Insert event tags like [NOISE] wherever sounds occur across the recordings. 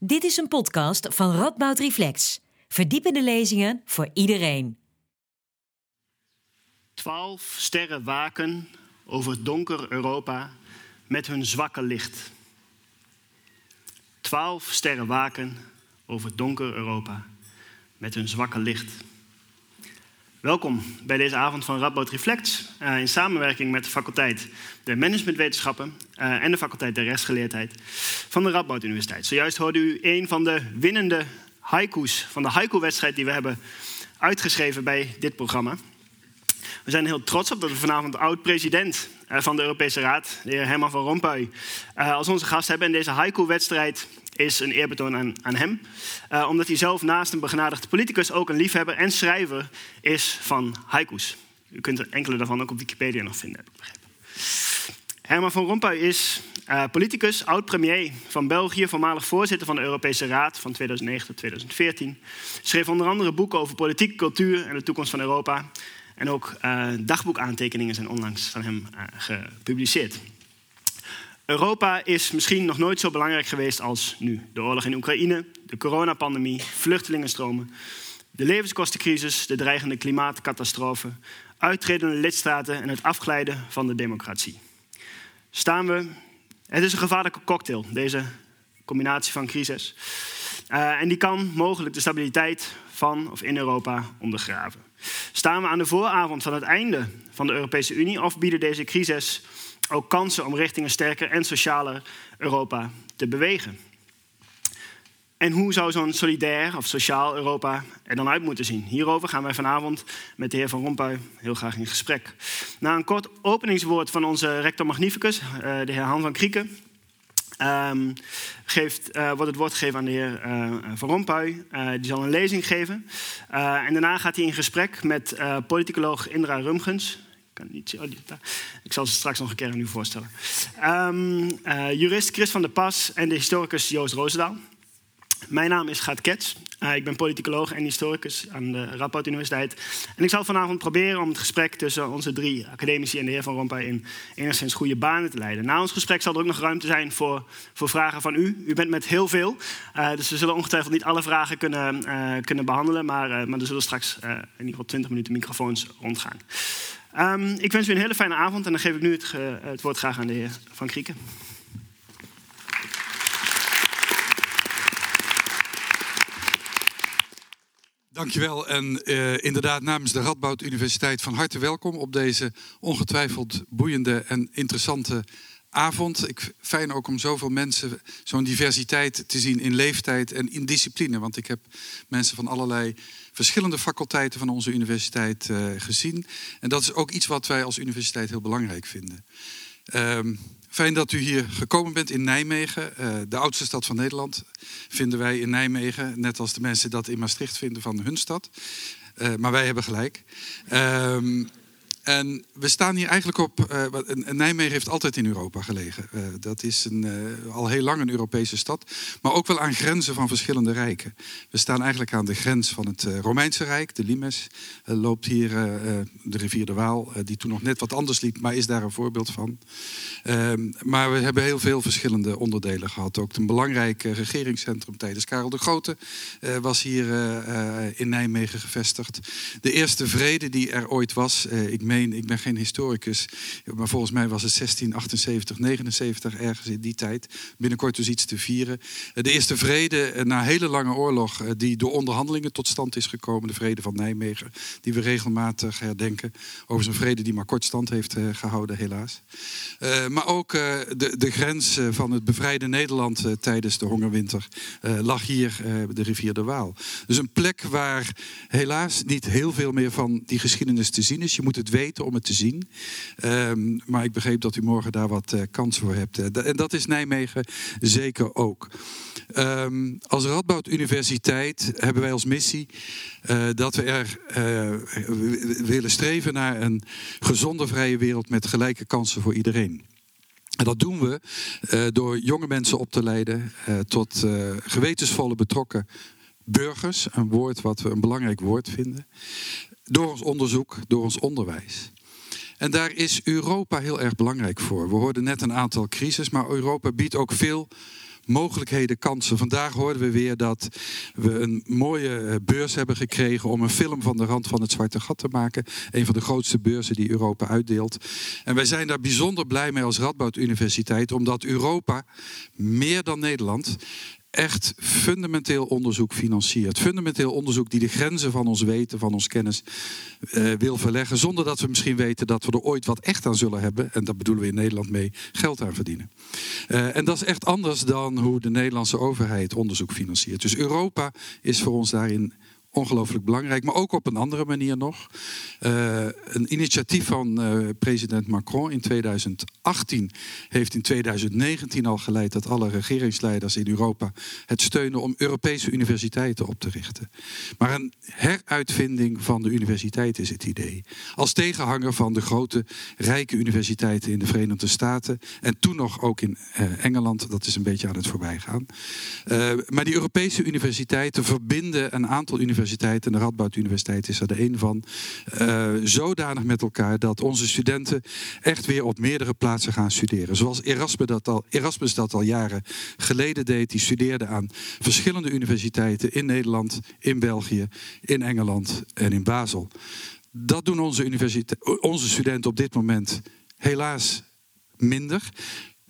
Dit is een podcast van Radboud Reflex. Verdiepende lezingen voor iedereen. Twaalf sterren waken over donker Europa met hun zwakke licht. Twaalf sterren waken over donker Europa met hun zwakke licht. Welkom bij deze avond van Radboud Reflects uh, in samenwerking met de faculteit der Managementwetenschappen uh, en de faculteit der Rechtsgeleerdheid van de Radboud Universiteit. Zojuist hoorde u een van de winnende haiku's van de haiku-wedstrijd die we hebben uitgeschreven bij dit programma. We zijn heel trots op dat we vanavond de oud-president uh, van de Europese Raad, de heer Herman van Rompuy, als onze gast hebben. En deze haiku-wedstrijd is een eerbetoon aan, hem. Uh, omdat hij zelf naast een begenadigd politicus ook een liefhebber en schrijver is van haiku's. U kunt er enkele daarvan ook op Wikipedia nog vinden, heb ik begrepen. Herman van Rompuy is uh, politicus, oud-premier van België, voormalig voorzitter van de Europese Raad van 2009 tot 2014. Schreef onder andere boeken over politiek, cultuur en de toekomst van Europa. En ook uh, dagboekaantekeningen zijn onlangs van hem gepubliceerd. Europa is misschien nog nooit zo belangrijk geweest als nu. De oorlog in Oekraïne, de coronapandemie, vluchtelingenstromen, de levenskostencrisis, de dreigende klimaatcatastrofe, uittredende lidstaten en het afglijden van de democratie. Staan we. Het is een gevaarlijke cocktail, deze combinatie van crisis. Uh, en die kan mogelijk de stabiliteit van of in Europa ondergraven. Staan we aan de vooravond van het einde van de Europese Unie of bieden deze crisis ook kansen om richting een sterker en socialer Europa te bewegen. En hoe zou zo'n solidair of sociaal Europa er dan uit moeten zien? Hierover gaan wij vanavond met de heer Van Rompuy heel graag in gesprek. Na een kort openingswoord van onze rector magnificus, eh, de heer Han van Krieken, Um, geeft, uh, wordt het woord gegeven aan de heer uh, Van Rompuy. Die zal een lezing geven. en daarna gaat hij in gesprek met politicoloog Indra Rumgens Oh, ik zal ze straks nog een keer aan u voorstellen. Um, uh, jurist Chris van der Pas en de historicus Joost Roosendaal. Mijn naam is Gaat Kets. Uh, ik ben politicoloog en historicus aan de Radboud Universiteit. En ik zal vanavond proberen om het gesprek tussen onze drie academici en de heer Van Rompuy in enigszins goede banen te leiden. Na ons gesprek zal er ook nog ruimte zijn voor, voor vragen van u. U bent met heel veel, uh, dus we zullen ongetwijfeld niet alle vragen kunnen, kunnen behandelen. Maar, maar er zullen straks in ieder geval 20 minuten microfoons rondgaan. Um, ik wens u een hele fijne avond en dan geef ik nu het, het woord graag aan de heer Van Krieken. Dankjewel en uh, inderdaad namens de Radboud Universiteit van harte welkom op deze ongetwijfeld boeiende en interessante avond. Ik, fijn ook om zoveel mensen, zo'n diversiteit te zien in leeftijd en in discipline. Want ik heb mensen van allerlei verschillende faculteiten van onze universiteit uh, gezien. En dat is ook iets wat wij als universiteit heel belangrijk vinden. Um, fijn dat u hier gekomen bent in Nijmegen, uh, de oudste stad van Nederland. Vinden wij in Nijmegen, net als de mensen dat in Maastricht vinden van hun stad. Uh, maar wij hebben gelijk. Um, en we staan hier eigenlijk op. Uh, Nijmegen heeft altijd in Europa gelegen. Uh, dat is een, uh, al heel lang een Europese stad. Maar ook wel aan grenzen van verschillende rijken. We staan eigenlijk aan de grens van het Romeinse Rijk. De Limes loopt hier de rivier de Waal, die toen nog net wat anders liep, maar is daar een voorbeeld van. Ehm, maar we hebben heel veel verschillende onderdelen gehad. Ook een belangrijk regeringscentrum tijdens Karel de Grote was hier in Nijmegen gevestigd. De eerste vrede die er ooit was, ik meen ik ben geen historicus, maar volgens mij was het 1678, 79 ergens in die tijd. Binnenkort dus iets te vieren. Eh, de eerste vrede eh, na een hele lange oorlog, eh, die door onderhandelingen tot stand is gekomen, de vrede van Nijmegen, die we regelmatig herdenken. Over een vrede die maar kort stand heeft gehouden, helaas. maar ook de, de grens van het bevrijde Nederland tijdens de hongerwinter lag hier de rivier de Waal. Dus een plek waar helaas niet heel veel meer van die geschiedenis te zien is. Je moet het weten om het te zien. Um, maar ik begreep dat u morgen daar wat uh, kans voor hebt. Uh, en dat is Nijmegen zeker ook. Um, als Radboud Universiteit hebben wij als missie uh, dat we er willen streven naar een gezonde vrije wereld met gelijke kansen voor iedereen. En dat doen we door jonge mensen op te leiden tot gewetensvolle betrokken burgers. Een woord wat we een belangrijk woord vinden. Door ons onderzoek, door ons onderwijs. En daar is Europa heel erg belangrijk voor. We hoorden net een aantal crisis, maar Europa biedt ook veel mogelijkheden, kansen. Vandaag hoorden we weer dat we een mooie eh, beurs hebben gekregen om een film van de rand van het Zwarte Gat te maken. Een van de grootste beurzen die Europa uitdeelt. En wij zijn daar bijzonder blij mee als Radboud Universiteit, omdat Europa meer dan Nederland echt fundamenteel onderzoek financiert. Fundamenteel onderzoek die de grenzen van ons weten, van ons kennis uh, wil verleggen. Zonder dat we misschien weten dat we er ooit wat echt aan zullen hebben. En daar bedoelen we in Nederland mee geld aan verdienen. Uh, en dat is echt anders dan hoe de Nederlandse overheid onderzoek financiert. Dus Europa is voor ons daarin ongelooflijk belangrijk, maar ook op een andere manier nog. Uh, een initiatief van uh, president Macron in 2018 heeft in 2019 al geleid dat alle regeringsleiders in Europa het steunen om Europese universiteiten op te richten. Maar een heruitvinding van de universiteit is het idee. Als tegenhanger van de grote rijke universiteiten in de Verenigde Staten en toen nog ook in uh, Engeland, dat is een beetje aan het voorbijgaan. maar die Europese universiteiten verbinden een aantal universiteiten en de Radboud Universiteit is er de een van, uh, zodanig met elkaar dat onze studenten echt weer op meerdere plaatsen gaan studeren. Zoals Erasmus dat al, Erasmus dat al jaren geleden deed. Die studeerde aan verschillende universiteiten in Nederland, in België, in Engeland en in Basel. Dat doen onze, onze studenten op dit moment helaas minder.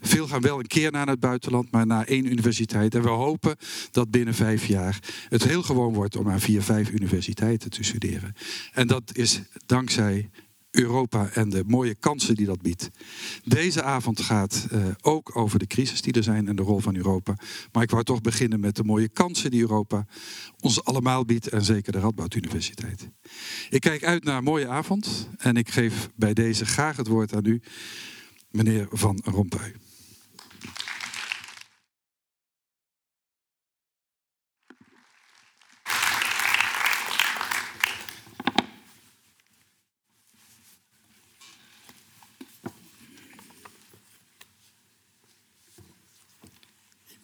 Veel gaan wel een keer naar het buitenland, maar naar één universiteit. En we hopen dat binnen vijf jaar het heel gewoon wordt om aan vier, vijf universiteiten te studeren. En dat is dankzij Europa en de mooie kansen die dat biedt. Deze avond gaat uh, ook over de crisis die er zijn en de rol van Europa. Maar ik wou toch beginnen met de mooie kansen die Europa ons allemaal biedt en zeker de Radboud Universiteit. Ik kijk uit naar een mooie avond en ik geef bij deze graag het woord aan u, meneer Van Rompuy.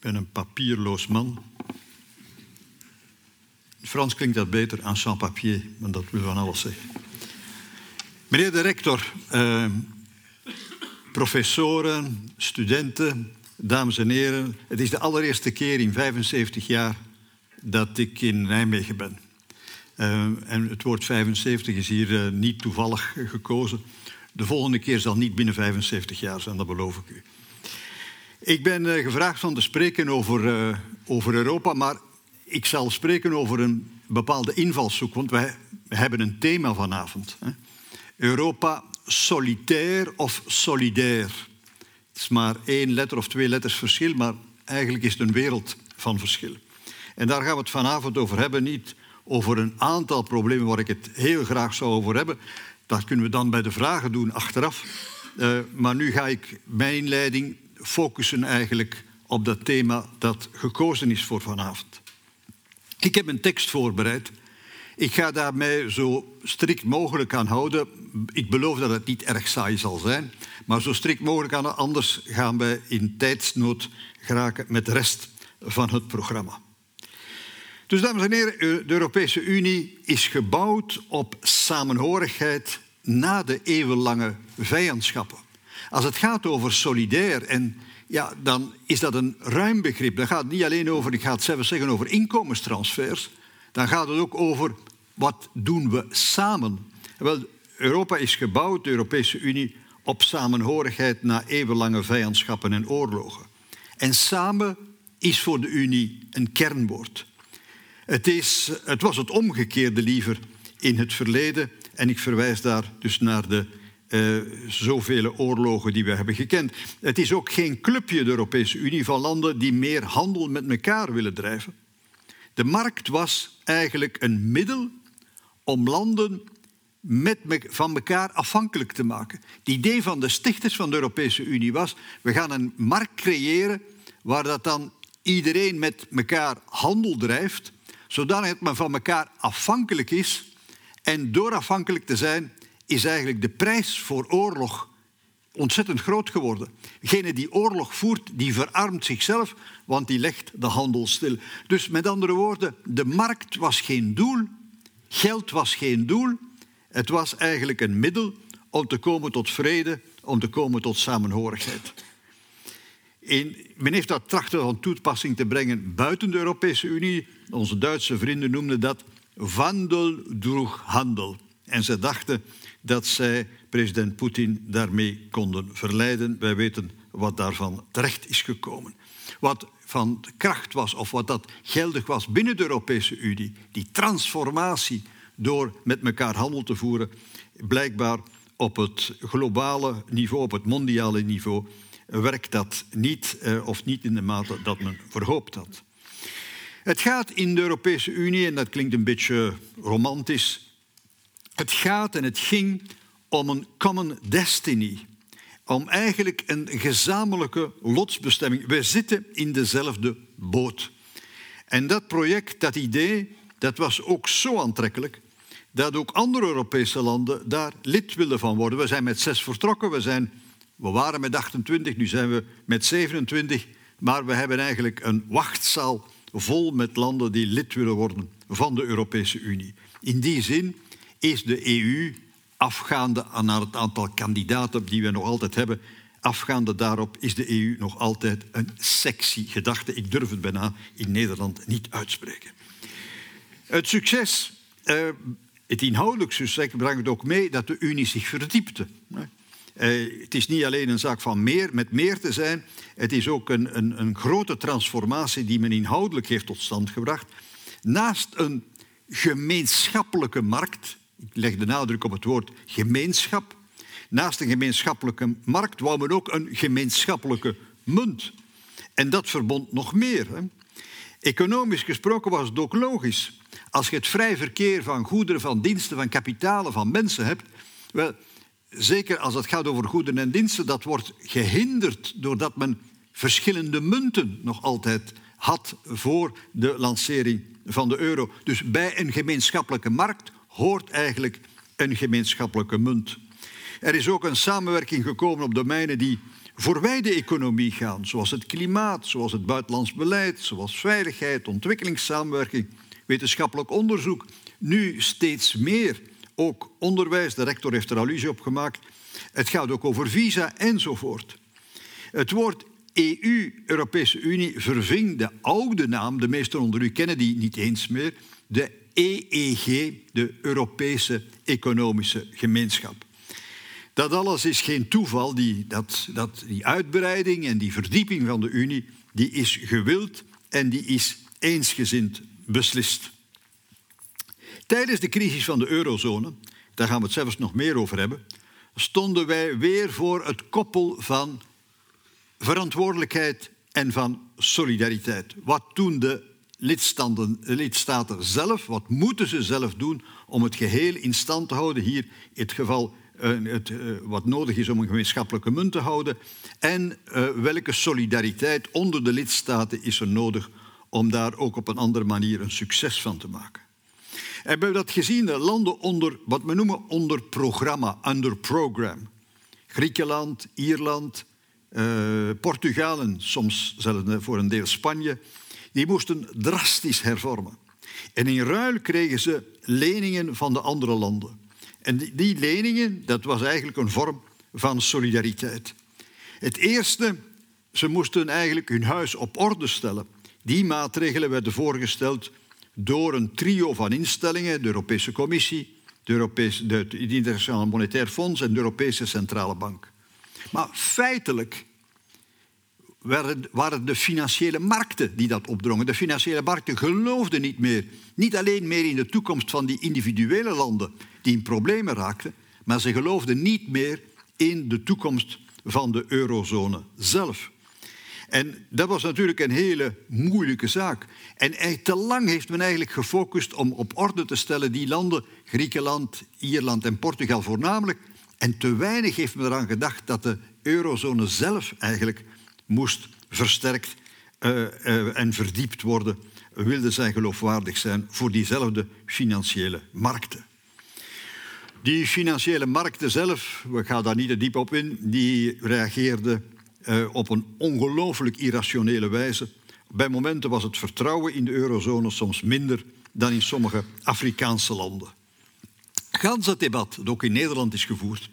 Ben een papierloos man. Frans klinkt dat beter, en sans papier, maar dat wil van alles zeggen. Meneer de rector, eh, professoren, studenten, dames en heren, het is de allereerste keer in 75 jaar dat ik in Nijmegen ben. Uh, en het woord 75 is hier uh, niet toevallig gekozen. De volgende keer zal niet binnen 75 jaar zijn, dat beloof ik u. Ik ben uh, gevraagd van te spreken over, uh, over Europa, maar ik zal spreken over een bepaalde invalshoek, want wij hebben een thema vanavond. Hè. Europa solitair of solidair. Het is maar één letter of twee letters verschil, maar eigenlijk is het een wereld van verschil. En daar gaan we het vanavond over hebben, niet over een aantal problemen waar ik het heel graag zou over hebben. Dat kunnen we dan bij de vragen doen achteraf. Uh, maar nu ga ik mijn inleiding focussen eigenlijk op dat thema dat gekozen is voor vanavond. Ik heb een tekst voorbereid. Ik ga daar mij zo strikt mogelijk aan houden. Ik beloof dat het niet erg saai zal zijn, maar zo strikt mogelijk aan. Anders gaan wij in tijdsnood geraken met de rest van het programma. Dus dames en heren, de Europese Unie is gebouwd op samenhorigheid na de eeuwenlange vijandschappen. Als het gaat over solidair, en ja, dan is dat een ruim begrip. Dan gaat het niet alleen over, ik ga het zeggen, over inkomenstransfers. Dan gaat het ook over wat doen we samen. Wel, Europa is gebouwd, de Europese Unie, op samenhorigheid na eeuwenlange vijandschappen en oorlogen. En samen is voor de Unie een kernwoord. Het, is, het was het omgekeerde liever in het verleden. En ik verwijs daar dus naar de uh, zoveel oorlogen die we hebben gekend. Het is ook geen clubje, de Europese Unie, van landen die meer handel met elkaar willen drijven. De markt was eigenlijk een middel om landen met van elkaar afhankelijk te maken. Het idee van de stichters van de Europese Unie was: we gaan een markt creëren waar dat dan iedereen met elkaar handel drijft, zodat men van elkaar afhankelijk is. En door afhankelijk te zijn, is eigenlijk de prijs voor oorlog ontzettend groot geworden. Degene die oorlog voert, die verarmt zichzelf, want die legt de handel stil. Dus met andere woorden, de markt was geen doel, geld was geen doel, het was eigenlijk een middel om te komen tot vrede, om te komen tot samenhorigheid. In, men heeft dat trachten van toepassing te brengen buiten de Europese Unie. Onze Duitse vrienden noemden dat wandel handel. En ze dachten dat zij president Poetin daarmee konden verleiden. Wij weten wat daarvan terecht is gekomen. Wat van kracht was, of wat dat geldig was binnen de Europese Unie, die transformatie door met elkaar handel te voeren, blijkbaar op het globale niveau, op het mondiale niveau, werkt dat niet eh, of niet in de mate dat men verhoopt had. Het gaat in de Europese Unie, en dat klinkt een beetje romantisch, het gaat en het ging om een common destiny. Om eigenlijk een gezamenlijke lotsbestemming. We zitten in dezelfde boot. En dat project, dat idee, dat was ook zo aantrekkelijk dat ook andere Europese landen daar lid willen van worden. We zijn met zes vertrokken, we, zijn, we waren met 28, nu zijn we met 27, maar we hebben eigenlijk een wachtzaal vol met landen die lid willen worden van de Europese Unie. In die zin is de EU, afgaande naar het aantal kandidaten die we nog altijd hebben, afgaande daarop is de EU nog altijd een sexy gedachte. Ik durf het bijna in Nederland niet uitspreken. Het succes uh, het inhoudelijk succes brengt ook mee dat de Unie zich verdiepte. Uh, het is niet alleen een zaak van meer, met meer te zijn. Het is ook een, een, een grote transformatie die men inhoudelijk heeft tot stand gebracht. Naast een gemeenschappelijke markt, ik leg de nadruk op het woord gemeenschap. Naast een gemeenschappelijke markt wou men ook een gemeenschappelijke munt. En dat verbond nog meer. Hè. Economisch gesproken was het ook logisch. Als je het vrij verkeer van goederen, van diensten, van kapitalen, van mensen hebt, wel, zeker als het gaat over goederen en diensten, dat wordt gehinderd doordat men verschillende munten nog altijd had voor de lancering van de euro. Dus bij een gemeenschappelijke markt hoort eigenlijk een gemeenschappelijke munt. Er is ook een samenwerking gekomen op domeinen die voorbij de economie gaan, zoals het klimaat, zoals het buitenlands beleid, zoals veiligheid, ontwikkelingssamenwerking, wetenschappelijk onderzoek. Nu steeds meer ook onderwijs. De rector heeft er allusie op gemaakt. Het gaat ook over visa enzovoort. Het woord EU, Europese Unie, verving de oude naam, de meesten onder u kennen die niet eens meer, de EEG, de Europese Economische Gemeenschap. Dat alles is geen toeval. Die, dat, dat, die uitbreiding en die verdieping van de Unie die is gewild en die is eensgezind beslist. Tijdens de crisis van de eurozone, daar gaan we het zelfs nog meer over hebben, stonden wij weer voor het koppel van verantwoordelijkheid en van solidariteit. Wat doen de lidstaten zelf, wat moeten ze zelf doen om het geheel in stand te houden? Hier in het geval uh, het, uh, wat nodig is om een gemeenschappelijke munt te houden. En uh, welke solidariteit onder de lidstaten is er nodig om daar ook op een andere manier een succes van te maken. En we hebben dat gezien, de landen onder wat we noemen onder programma, under program. Griekenland, Ierland, Portugal en soms zelfs voor een deel Spanje, die moesten drastisch hervormen. En in ruil kregen ze leningen van de andere landen. En die, die leningen, dat was eigenlijk een vorm van solidariteit. Het eerste, ze moesten eigenlijk hun huis op orde stellen. Die maatregelen werden voorgesteld door een trio van instellingen, de Europese Commissie, de Europese, het Internationaal Monetair Fonds en de Europese Centrale Bank. Maar feitelijk waren, de financiële markten die dat opdrongen. De financiële markten geloofden niet meer, niet alleen meer in de toekomst van die individuele landen die in problemen raakten, maar ze geloofden niet meer in de toekomst van de eurozone zelf. En dat was natuurlijk een hele moeilijke zaak. En te lang heeft men eigenlijk gefocust om op orde te stellen die landen, Griekenland, Ierland en Portugal voornamelijk. En te weinig heeft men eraan gedacht dat de eurozone zelf eigenlijk moest versterkt uh, uh, en verdiept worden, wilde zij geloofwaardig zijn voor diezelfde financiële markten. Die financiële markten zelf, we gaan daar niet te diep op in, die reageerden uh, op een ongelooflijk irrationele wijze. Bij momenten was het vertrouwen in de eurozone soms minder dan in sommige Afrikaanse landen. Gans het debat dat ook in Nederland is gevoerd,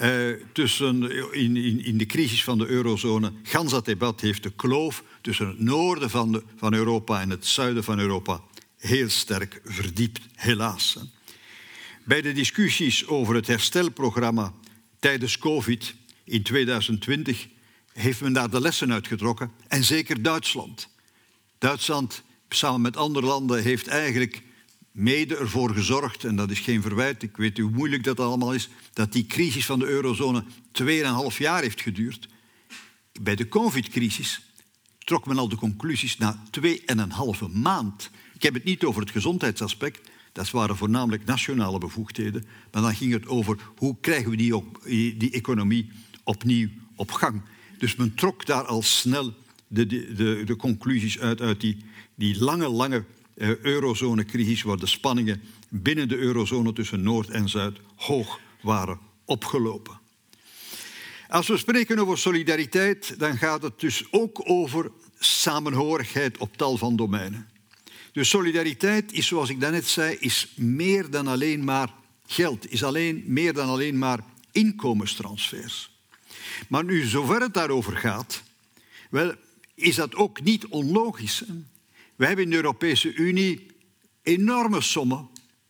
eh, tussen, in, in, in de crisis van de eurozone. Gans dat debat heeft de kloof tussen het noorden van, van Europa en het zuiden van Europa heel sterk verdiept, helaas. Bij de discussies over het herstelprogramma tijdens COVID in 2020 heeft men daar de lessen uitgetrokken. En zeker Duitsland. Duitsland, samen met andere landen, heeft eigenlijk mede ervoor gezorgd, en dat is geen verwijt, ik weet hoe moeilijk dat allemaal is, dat die crisis van de eurozone 2,5 jaar heeft geduurd. Bij de COVID-crisis trok men al de conclusies na 2,5 maand. Ik heb het niet over het gezondheidsaspect, dat waren voornamelijk nationale bevoegdheden, maar dan ging het over hoe krijgen we die, op, die economie opnieuw op gang. Dus men trok daar al snel de, de, de conclusies uit uit die, die lange, lange eurozonecrisis, waar de spanningen binnen de eurozone tussen Noord en Zuid hoog waren opgelopen. Als we spreken over solidariteit, dan gaat het dus ook over samenhorigheid op tal van domeinen. Dus solidariteit is, zoals ik daarnet zei, is meer dan alleen maar geld, is alleen, meer dan alleen maar inkomenstransfers. Maar nu, zover het daarover gaat, wel, is dat ook niet onlogisch. We hebben in de Europese Unie enorme sommen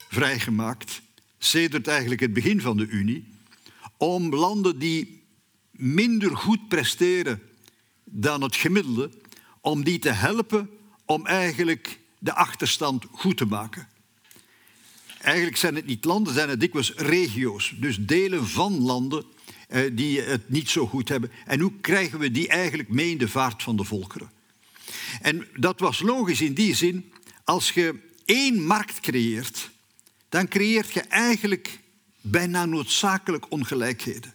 vrijgemaakt, sedert eigenlijk het begin van de Unie, om landen die minder goed presteren dan het gemiddelde, om die te helpen om eigenlijk de achterstand goed te maken. Eigenlijk zijn het niet landen, zijn het dikwijls regio's, dus delen van landen eh, die het niet zo goed hebben. En hoe krijgen we die eigenlijk mee in de vaart van de volkeren? En dat was logisch in die zin, als je één markt creëert, dan creëert je eigenlijk bijna noodzakelijk ongelijkheden.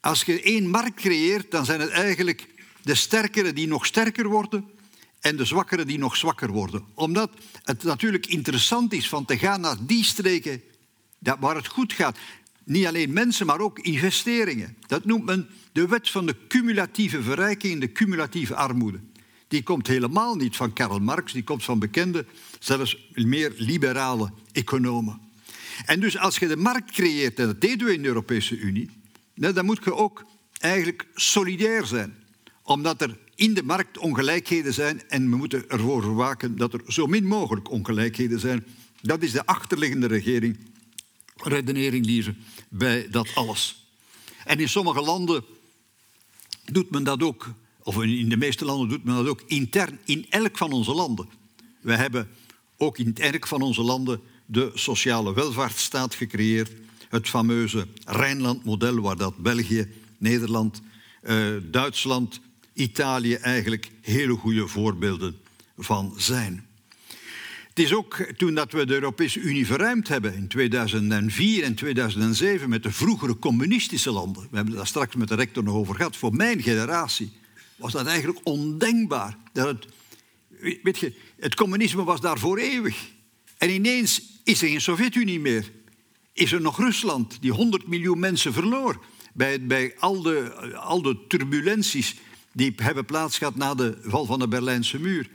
Als je één markt creëert, dan zijn het eigenlijk de sterkeren die nog sterker worden en de zwakkeren die nog zwakker worden. Omdat het natuurlijk interessant is van te gaan naar die streken waar het goed gaat. Niet alleen mensen, maar ook investeringen. Dat noemt men de wet van de cumulatieve verrijking de cumulatieve armoede. Die komt helemaal niet van Karl Marx, die komt van bekende, zelfs meer liberale economen. En dus als je de markt creëert, en dat deden we in de Europese Unie, dan moet je ook eigenlijk solidair zijn. Omdat er in de markt ongelijkheden zijn en we moeten ervoor waken dat er zo min mogelijk ongelijkheden zijn. Dat is de achterliggende regering, redenering die ze bij dat alles. En in sommige landen doet men dat ook, of in de meeste landen doet men dat ook intern in elk van onze landen. We hebben ook in elk van onze landen de sociale welvaartsstaat gecreëerd. Het fameuze Rijnland-model, waar dat België, Nederland, eh, Duitsland, Italië eigenlijk hele goede voorbeelden van zijn. Het is ook toen dat we de Europese Unie verruimd hebben in 2004 en 2007 met de vroegere communistische landen. We hebben daar straks met de rector nog over gehad. Voor mijn generatie was dat eigenlijk ondenkbaar. Dat het, weet je, het communisme was daar voor eeuwig. En ineens is er geen Sovjet-Unie meer. Is er nog Rusland, die 100 miljoen mensen verloor. Bij, bij al, de, al de turbulenties die hebben plaatsgehad na de val van de Berlijnse muur.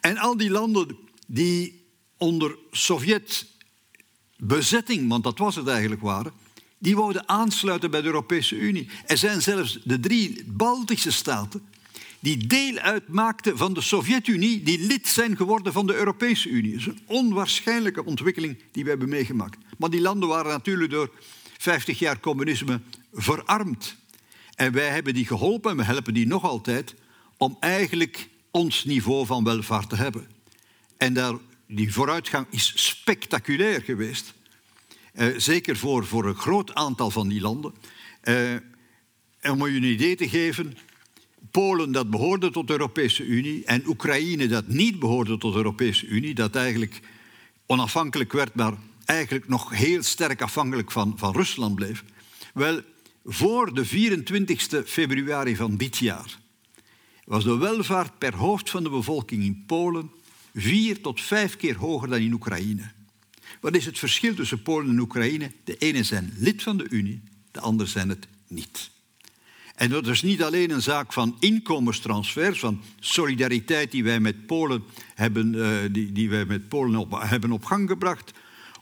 En al die landen die onder Sovjet-bezetting, want dat was het eigenlijk waren, die wouden aansluiten bij de Europese Unie. Er zijn zelfs de drie Baltische staten die deel uitmaakten van de Sovjet-Unie, die lid zijn geworden van de Europese Unie. Dat is een onwaarschijnlijke ontwikkeling die we hebben meegemaakt. Maar die landen waren natuurlijk door 50 jaar communisme verarmd. En wij hebben die geholpen en we helpen die nog altijd om eigenlijk ons niveau van welvaart te hebben. En daar, die vooruitgang is spectaculair geweest. Eh, zeker voor, voor een groot aantal van die landen. Eh, om je een idee te geven, Polen dat behoorde tot de Europese Unie en Oekraïne dat niet behoorde tot de Europese Unie, dat eigenlijk onafhankelijk werd, maar eigenlijk nog heel sterk afhankelijk van, van Rusland bleef. Wel, voor de 24 februari van dit jaar was de welvaart per hoofd van de bevolking in Polen vier tot vijf keer hoger dan in Oekraïne. Wat is het verschil tussen Polen en Oekraïne? De ene zijn lid van de Unie, de andere zijn het niet. En dat is niet alleen een zaak van inkomenstransfers, van solidariteit die wij met Polen hebben, uh, die, die wij met Polen op, hebben op gang gebracht,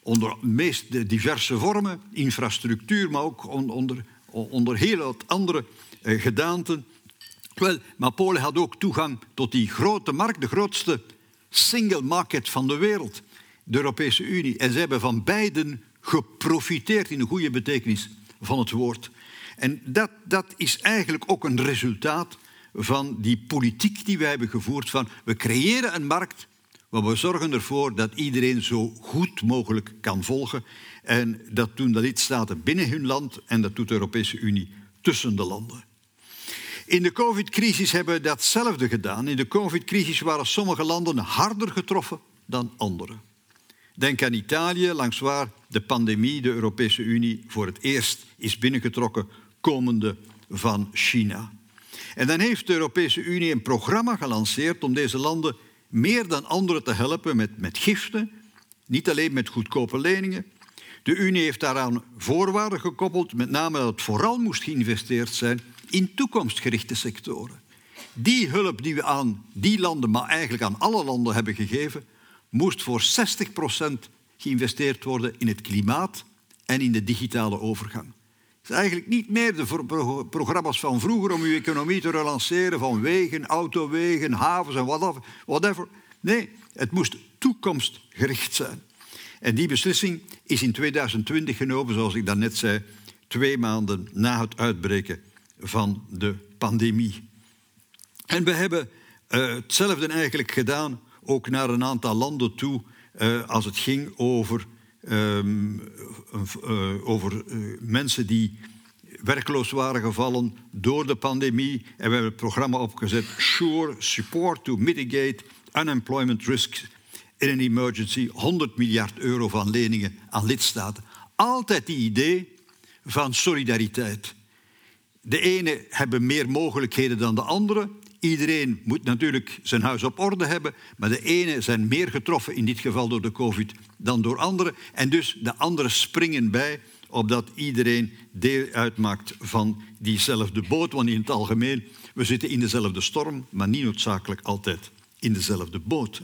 onder meest diverse vormen, infrastructuur, maar ook onder, onder heel wat andere eh, gedaanten. Wel, maar Polen had ook toegang tot die grote markt, de grootste single market van de wereld, de Europese Unie. En ze hebben van beiden geprofiteerd in de goede betekenis van het woord. En dat, dat is eigenlijk ook een resultaat van die politiek die wij hebben gevoerd. Van we creëren een markt, maar we zorgen ervoor dat iedereen zo goed mogelijk kan volgen. En dat doen de lidstaten binnen hun land en dat doet de Europese Unie tussen de landen. In de covid-crisis hebben we datzelfde gedaan. In de covid-crisis waren sommige landen harder getroffen dan andere. Denk aan Italië, langs waar de pandemie de Europese Unie voor het eerst is binnengetrokken, komende van China. En dan heeft de Europese Unie een programma gelanceerd om deze landen meer dan anderen te helpen met, met giften, niet alleen met goedkope leningen. De Unie heeft daaraan voorwaarden gekoppeld, met name dat het vooral moest geïnvesteerd zijn in toekomstgerichte sectoren. Die hulp die we aan die landen, maar eigenlijk aan alle landen hebben gegeven, moest voor 60% geïnvesteerd worden in het klimaat en in de digitale overgang. Het is eigenlijk niet meer de programma's van vroeger om uw economie te relanceren van wegen, autowegen, havens en whatever. Nee, het moest toekomstgericht zijn. En die beslissing is in 2020 genomen, zoals ik daarnet zei, twee maanden na het uitbreken van de pandemie. En we hebben uh, hetzelfde eigenlijk gedaan, ook naar een aantal landen toe, uh, als het ging over, um, uh, over mensen die werkloos waren gevallen door de pandemie. En we hebben het programma opgezet SURE, Support to Mitigate Unemployment Risks in an Emergency. 100 miljard euro van leningen aan lidstaten. Altijd die idee van solidariteit. De ene hebben meer mogelijkheden dan de andere. Iedereen moet natuurlijk zijn huis op orde hebben, maar de ene zijn meer getroffen, in dit geval door de COVID, dan door anderen. En dus de anderen springen bij, opdat iedereen deel uitmaakt van diezelfde boot. Want in het algemeen, we zitten in dezelfde storm, maar niet noodzakelijk altijd in dezelfde boot.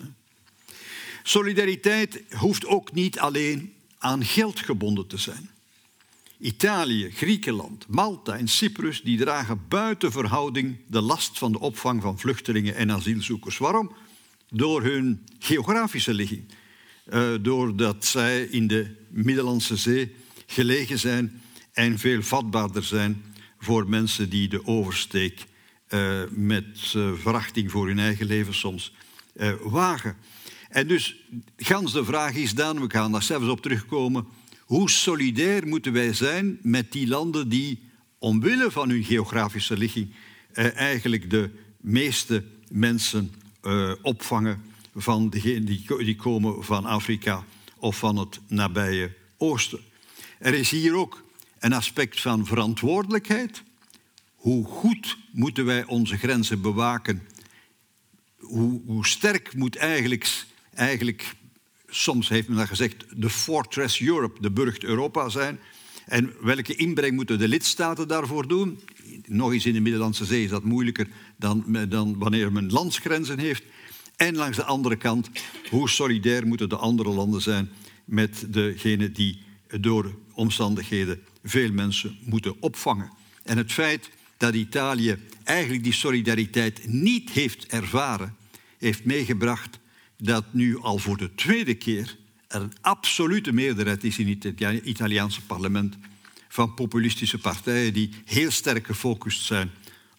Solidariteit hoeft ook niet alleen aan geld gebonden te zijn. Italië, Griekenland, Malta en Cyprus die dragen buiten verhouding de last van de opvang van vluchtelingen en asielzoekers. Waarom? Door hun geografische ligging. Uh, doordat zij in de Middellandse Zee gelegen zijn en veel vatbaarder zijn voor mensen die de oversteek uh, met uh, verachting voor hun eigen leven soms wagen. En dus, gans de vraag is dan, we gaan daar zelfs op terugkomen, hoe solidair moeten wij zijn met die landen die omwille van hun geografische ligging eh, eigenlijk de meeste mensen eh, opvangen van degenen die, die komen van Afrika of van het nabije Oosten. Er is hier ook een aspect van verantwoordelijkheid. Hoe goed moeten wij onze grenzen bewaken? Hoe, hoe sterk moet eigenlijk, eigenlijk soms heeft men dat gezegd, de Fortress Europe, de burcht Europa zijn. En welke inbreng moeten de lidstaten daarvoor doen? Nog eens in de Middellandse Zee is dat moeilijker dan, dan wanneer men landsgrenzen heeft. En langs de andere kant, hoe solidair moeten de andere landen zijn met degenen die door omstandigheden veel mensen moeten opvangen. En het feit dat Italië eigenlijk die solidariteit niet heeft ervaren, heeft meegebracht dat nu al voor de tweede keer er een absolute meerderheid is in het Italiaanse parlement van populistische partijen die heel sterk gefocust zijn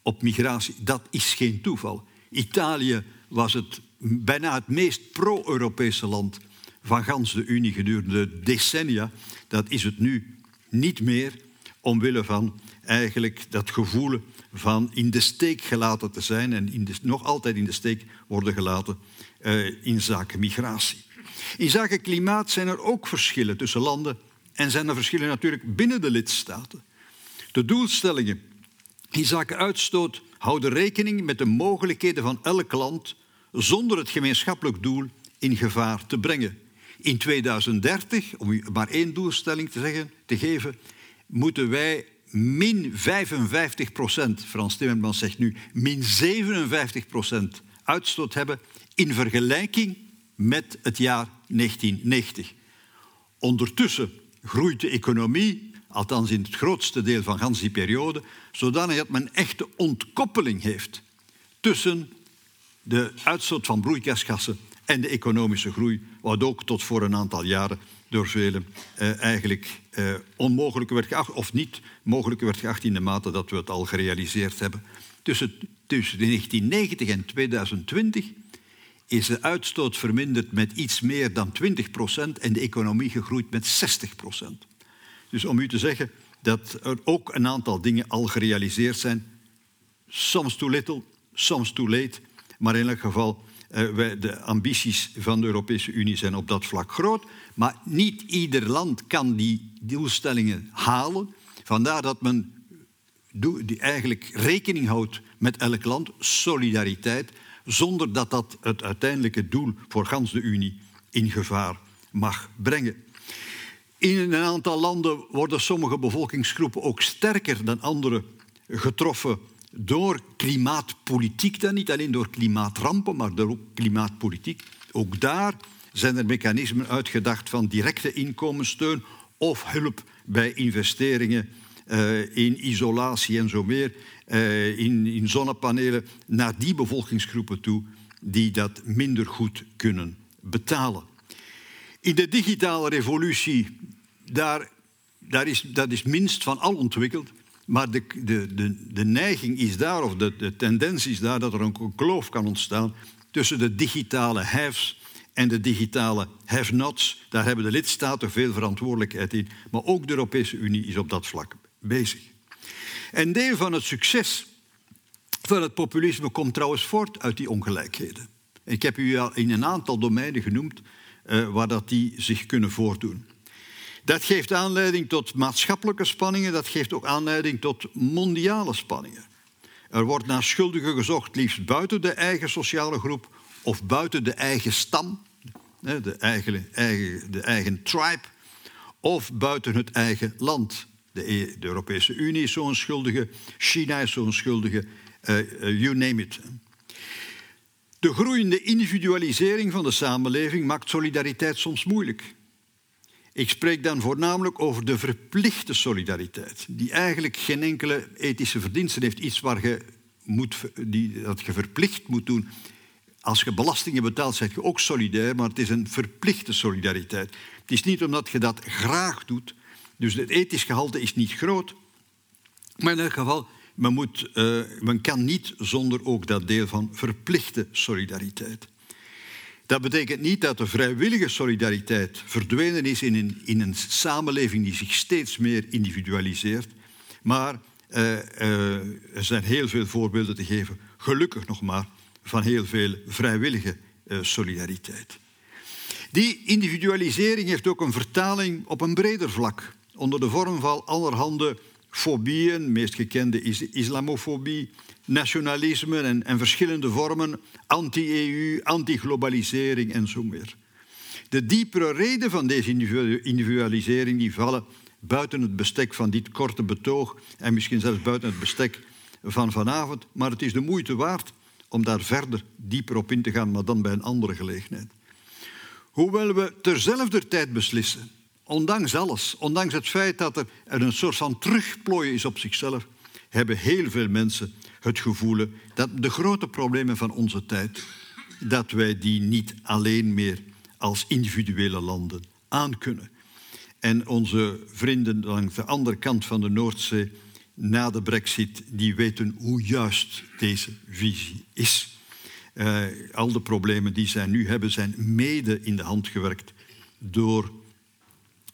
op migratie. Dat is geen toeval. Italië was het bijna het meest pro-Europese land van gans de Unie gedurende decennia. Dat is het nu niet meer, omwille van eigenlijk dat gevoel van in de steek gelaten te zijn en in nog altijd in de steek worden gelaten uh, in zaken migratie. In zaken klimaat zijn er ook verschillen tussen landen en zijn er verschillen natuurlijk binnen de lidstaten. De doelstellingen in zaken uitstoot houden rekening met de mogelijkheden van elk land zonder het gemeenschappelijk doel in gevaar te brengen. In 2030, om u maar één doelstelling te, zeggen, te geven, moeten wij min 55 procent, Frans Timmermans zegt nu min 57 procent uitstoot hebben in vergelijking met het jaar 1990. Ondertussen groeit de economie, althans in het grootste deel van gans die periode, zodanig dat men echte ontkoppeling heeft tussen de uitstoot van broeikasgassen en de economische groei, wat ook tot voor een aantal jaren door velen eh, eigenlijk eh, onmogelijk werd geacht, of niet mogelijk werd geacht in de mate dat we het al gerealiseerd hebben. Tussen, tussen 1990 en 2020 is de uitstoot verminderd met iets meer dan 20 procent en de economie gegroeid met 60 procent. Dus om u te zeggen dat er ook een aantal dingen al gerealiseerd zijn, soms too little, soms too late, maar in elk geval uh, de ambities van de Europese Unie zijn op dat vlak groot. Maar niet ieder land kan die doelstellingen halen. Vandaar dat men die eigenlijk rekening houdt met elk land, solidariteit, zonder dat dat het uiteindelijke doel voor gans de Unie in gevaar mag brengen. In een aantal landen worden sommige bevolkingsgroepen ook sterker dan andere getroffen door klimaatpolitiek dan niet alleen door klimaatrampen, maar door klimaatpolitiek. Ook daar zijn er mechanismen uitgedacht van directe inkomenssteun of hulp bij investeringen uh, in isolatie en zo meer, uh, in, in zonnepanelen, naar die bevolkingsgroepen toe die dat minder goed kunnen betalen. In de digitale revolutie, daar, daar is, dat is minst van al ontwikkeld. Maar de, de, de, neiging is daar, of de, de tendens is daar, dat er een kloof kan ontstaan tussen de digitale haves en de digitale have-nots. Daar hebben de lidstaten veel verantwoordelijkheid in. Maar ook de Europese Unie is op dat vlak bezig. Een deel van het succes van het populisme komt trouwens voort uit die ongelijkheden. Ik heb u al in een aantal domeinen genoemd uh, waar dat die zich kunnen voordoen. Dat geeft aanleiding tot maatschappelijke spanningen, dat geeft ook aanleiding tot mondiale spanningen. Er wordt naar schuldigen gezocht, liefst buiten de eigen sociale groep of buiten de eigen stam, de eigen, eigen, de eigen tribe, of buiten het eigen land. De, e, de Europese Unie is zo'n schuldige, China is zo'n schuldige, uh, you name it. De groeiende individualisering van de samenleving maakt solidariteit soms moeilijk. Ik spreek dan voornamelijk over de verplichte solidariteit, die eigenlijk geen enkele ethische verdiensten heeft. Iets waar je moet, die, dat je verplicht moet doen. Als je belastingen betaalt, zeg je ook solidair, maar het is een verplichte solidariteit. Het is niet omdat je dat graag doet, dus het ethisch gehalte is niet groot. Maar in elk geval, men, moet, uh, men kan niet zonder ook dat deel van verplichte solidariteit. Dat betekent niet dat de vrijwillige solidariteit verdwenen is in een, in een samenleving die zich steeds meer individualiseert. Maar uh, uh, er zijn heel veel voorbeelden te geven, gelukkig nog maar, van heel veel vrijwillige uh, solidariteit. Die individualisering heeft ook een vertaling op een breder vlak, onder de vorm van allerhande fobieën, meest gekende is islamofobie, nationalisme en, en verschillende vormen, anti-EU, anti-globalisering en zo meer. De diepere reden van deze individualisering die vallen buiten het bestek van dit korte betoog en misschien zelfs buiten het bestek van vanavond, maar het is de moeite waard om daar verder dieper op in te gaan, maar dan bij een andere gelegenheid. Hoewel we terzelfde tijd beslissen, ondanks alles, ondanks het feit dat er een soort van terugplooien is op zichzelf, hebben heel veel mensen het gevoel dat de grote problemen van onze tijd, dat wij die niet alleen meer als individuele landen aankunnen. En onze vrienden langs de andere kant van de Noordzee na de brexit, die weten hoe juist deze visie is. Uh, al de problemen die zij nu hebben, zijn mede in de hand gewerkt door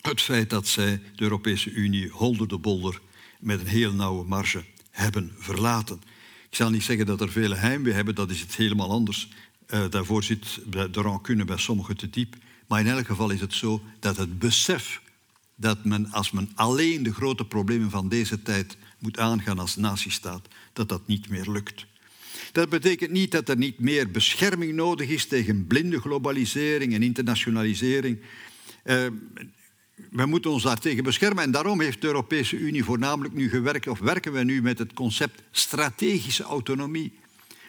het feit dat zij de Europese Unie holder de bolder met een heel nauwe marge hebben verlaten. Ik zal niet zeggen dat er vele heimwee hebben, dat is het helemaal anders. Uh, daarvoor zit de rancune bij sommigen te diep. Maar in elk geval is het zo dat het besef dat men, als men alleen de grote problemen van deze tijd moet aangaan als nazistaat, dat dat niet meer lukt. Dat betekent niet dat er niet meer bescherming nodig is tegen blinde globalisering en internationalisering. Uh, we moeten ons daartegen beschermen. En daarom heeft de Europese Unie voornamelijk nu gewerkt, of werken we nu met het concept strategische autonomie.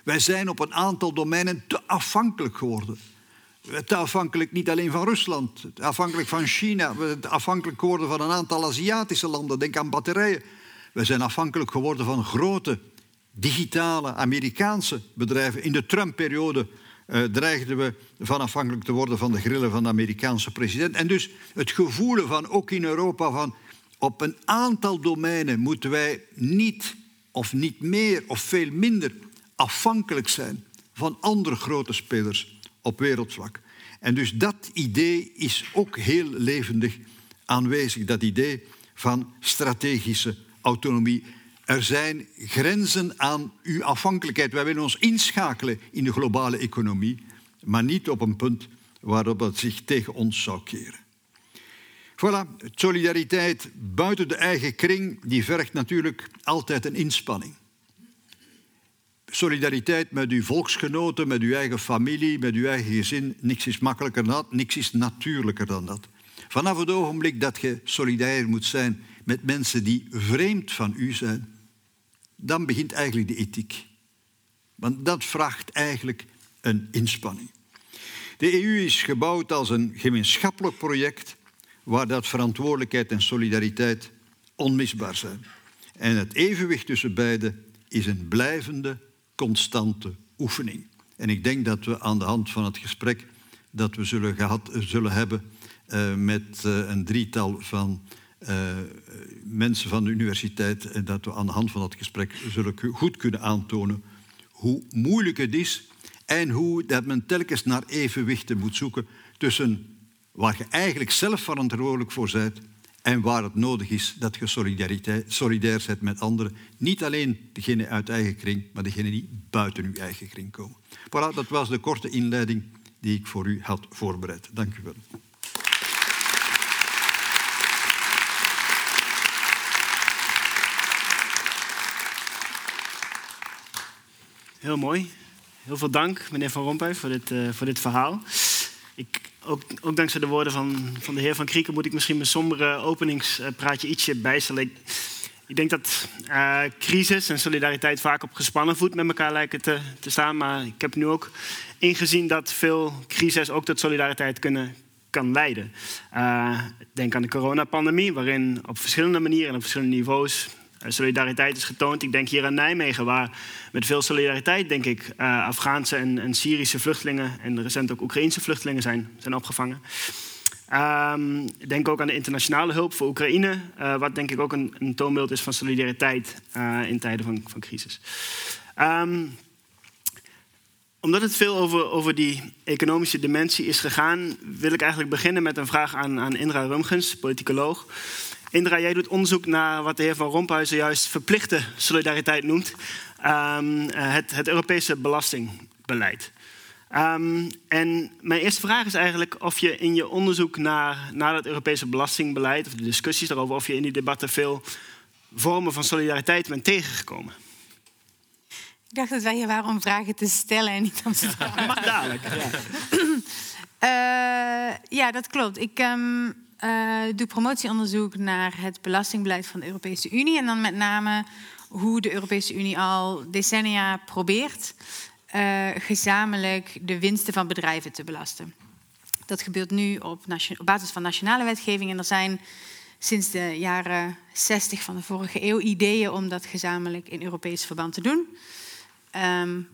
Wij zijn op een aantal domeinen te afhankelijk geworden te afhankelijk niet alleen van Rusland, afhankelijk van China, afhankelijk geworden van een aantal Aziatische landen. Denk aan batterijen. We zijn afhankelijk geworden van grote digitale Amerikaanse bedrijven. In de Trump-periode uh, dreigden we van afhankelijk te worden van de grillen van de Amerikaanse president. En dus het gevoelen van, ook in Europa, van op een aantal domeinen moeten wij niet of niet meer of veel minder afhankelijk zijn van andere grote spelers op wereldvlak. En dus dat idee is ook heel levendig aanwezig, dat idee van strategische autonomie. Er zijn grenzen aan uw afhankelijkheid. Wij willen ons inschakelen in de globale economie, maar niet op een punt waarop het zich tegen ons zou keren. Voilà, solidariteit buiten de eigen kring, die vergt natuurlijk altijd een inspanning. Solidariteit met uw volksgenoten, met uw eigen familie, met uw eigen gezin, niks is makkelijker dan dat, niks is natuurlijker dan dat. Vanaf het ogenblik dat je solidair moet zijn met mensen die vreemd van u zijn, dan begint eigenlijk de ethiek. Want dat vraagt eigenlijk een inspanning. De EU is gebouwd als een gemeenschappelijk project waar dat verantwoordelijkheid en solidariteit onmisbaar zijn. En het evenwicht tussen beide is een blijvende, constante oefening. En ik denk dat we aan de hand van het gesprek dat we zullen, gehad, zullen hebben uh, met uh, een drietal van uh, mensen van de universiteit, en dat we aan de hand van dat gesprek zullen goed kunnen aantonen hoe moeilijk het is en hoe dat men telkens naar evenwichten moet zoeken tussen waar je eigenlijk zelf verantwoordelijk voor bent en waar het nodig is dat je solidair bent met anderen. Niet alleen degenen uit eigen kring, maar degenen die buiten uw eigen kring komen. Voilà, dat was de korte inleiding die ik voor u had voorbereid. Dank u wel. Heel mooi. Heel veel dank, meneer Van Rompuy, voor dit, uh, voor dit verhaal. Ik ook, ook, dankzij de woorden van, van de heer Van Krieken moet ik misschien mijn sombere openingspraatje ietsje bijstellen. Ik, ik denk dat uh, crisis en solidariteit vaak op gespannen voet met elkaar lijken te, te, staan. Maar ik heb nu ook ingezien dat veel crises ook tot solidariteit kunnen, kan leiden. Uh, denk aan de coronapandemie, waarin op verschillende manieren en op verschillende niveaus eh, solidariteit is getoond. Ik denk hier aan Nijmegen, waar met veel solidariteit, denk ik, uh, Afghaanse en, en, Syrische vluchtelingen en recent ook Oekraïnse vluchtelingen zijn, zijn opgevangen. Um, ik denk ook aan de internationale hulp voor Oekraïne, uh, wat denk ik ook een, een, toonbeeld is van solidariteit in tijden van, van crisis. Um, omdat het veel over, over die economische dimensie is gegaan, wil ik eigenlijk beginnen met een vraag aan, aan Indra Rumgens, politicoloog. Indra, jij doet onderzoek naar wat de heer Van Rompuy zojuist verplichte solidariteit noemt. Um, het, het, Europese belastingbeleid. Um, en mijn eerste vraag is eigenlijk of je in je onderzoek naar, naar het Europese belastingbeleid, of de discussies daarover, of je in die debatten veel vormen van solidariteit bent tegengekomen. Ik dacht dat wij hier waren om vragen te stellen en niet om te vragen. Ja, [LAUGHS] mag dadelijk. Ja. [CLEARS THROAT] uh, ja, dat klopt. Ik, um, uh, doe promotieonderzoek naar het belastingbeleid van de Europese Unie. En dan met name hoe de Europese Unie al decennia probeert uh, gezamenlijk de winsten van bedrijven te belasten. Dat gebeurt nu op, basis van nationale wetgeving. En er zijn sinds de jaren 60 van de vorige eeuw ideeën om dat gezamenlijk in Europees verband te doen. Um,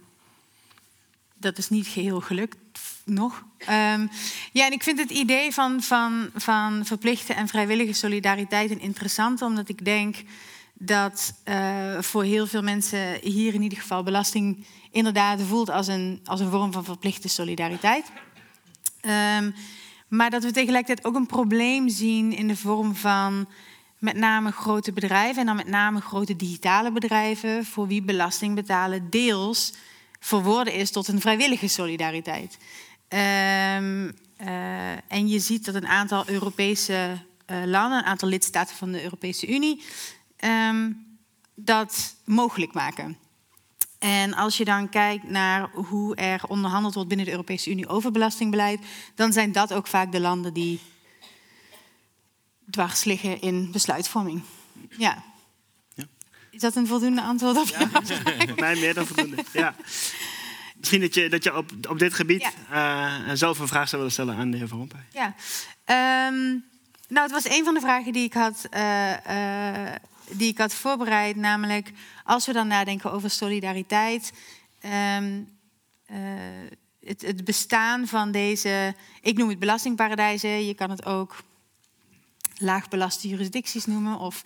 dat is niet geheel gelukt nog. Um, ja, en ik vind het idee van, van, van verplichte en vrijwillige solidariteit interessant, omdat ik denk dat uh, voor heel veel mensen hier in ieder geval belasting inderdaad voelt als een, als een vorm van verplichte solidariteit. Um, maar dat we tegelijkertijd ook een probleem zien in de vorm van met name grote bedrijven en dan met name grote digitale bedrijven, voor wie belasting betalen deels verworden is tot een vrijwillige solidariteit. Um, uh, en je ziet dat een aantal Europese uh, landen, een aantal lidstaten van de Europese Unie, um, dat mogelijk maken. En als je dan kijkt naar hoe er onderhandeld wordt binnen de Europese Unie over belastingbeleid, dan zijn dat ook vaak de landen die dwars liggen in besluitvorming. Ja. Ja. Is dat een voldoende antwoord op ja, [LAUGHS] Mij meer dan voldoende. Ja. misschien dat je, dat je op, op dit gebied uh, zelf een vraag zou willen stellen aan de heer Van Rompuy. Ja, ehm, nou, het was een van de vragen die ik had, uh, die ik had voorbereid. Namelijk, als we dan nadenken over solidariteit. Um, het, het, bestaan van deze, ik noem het belastingparadijzen. Je kan het ook laagbelaste jurisdicties noemen. Of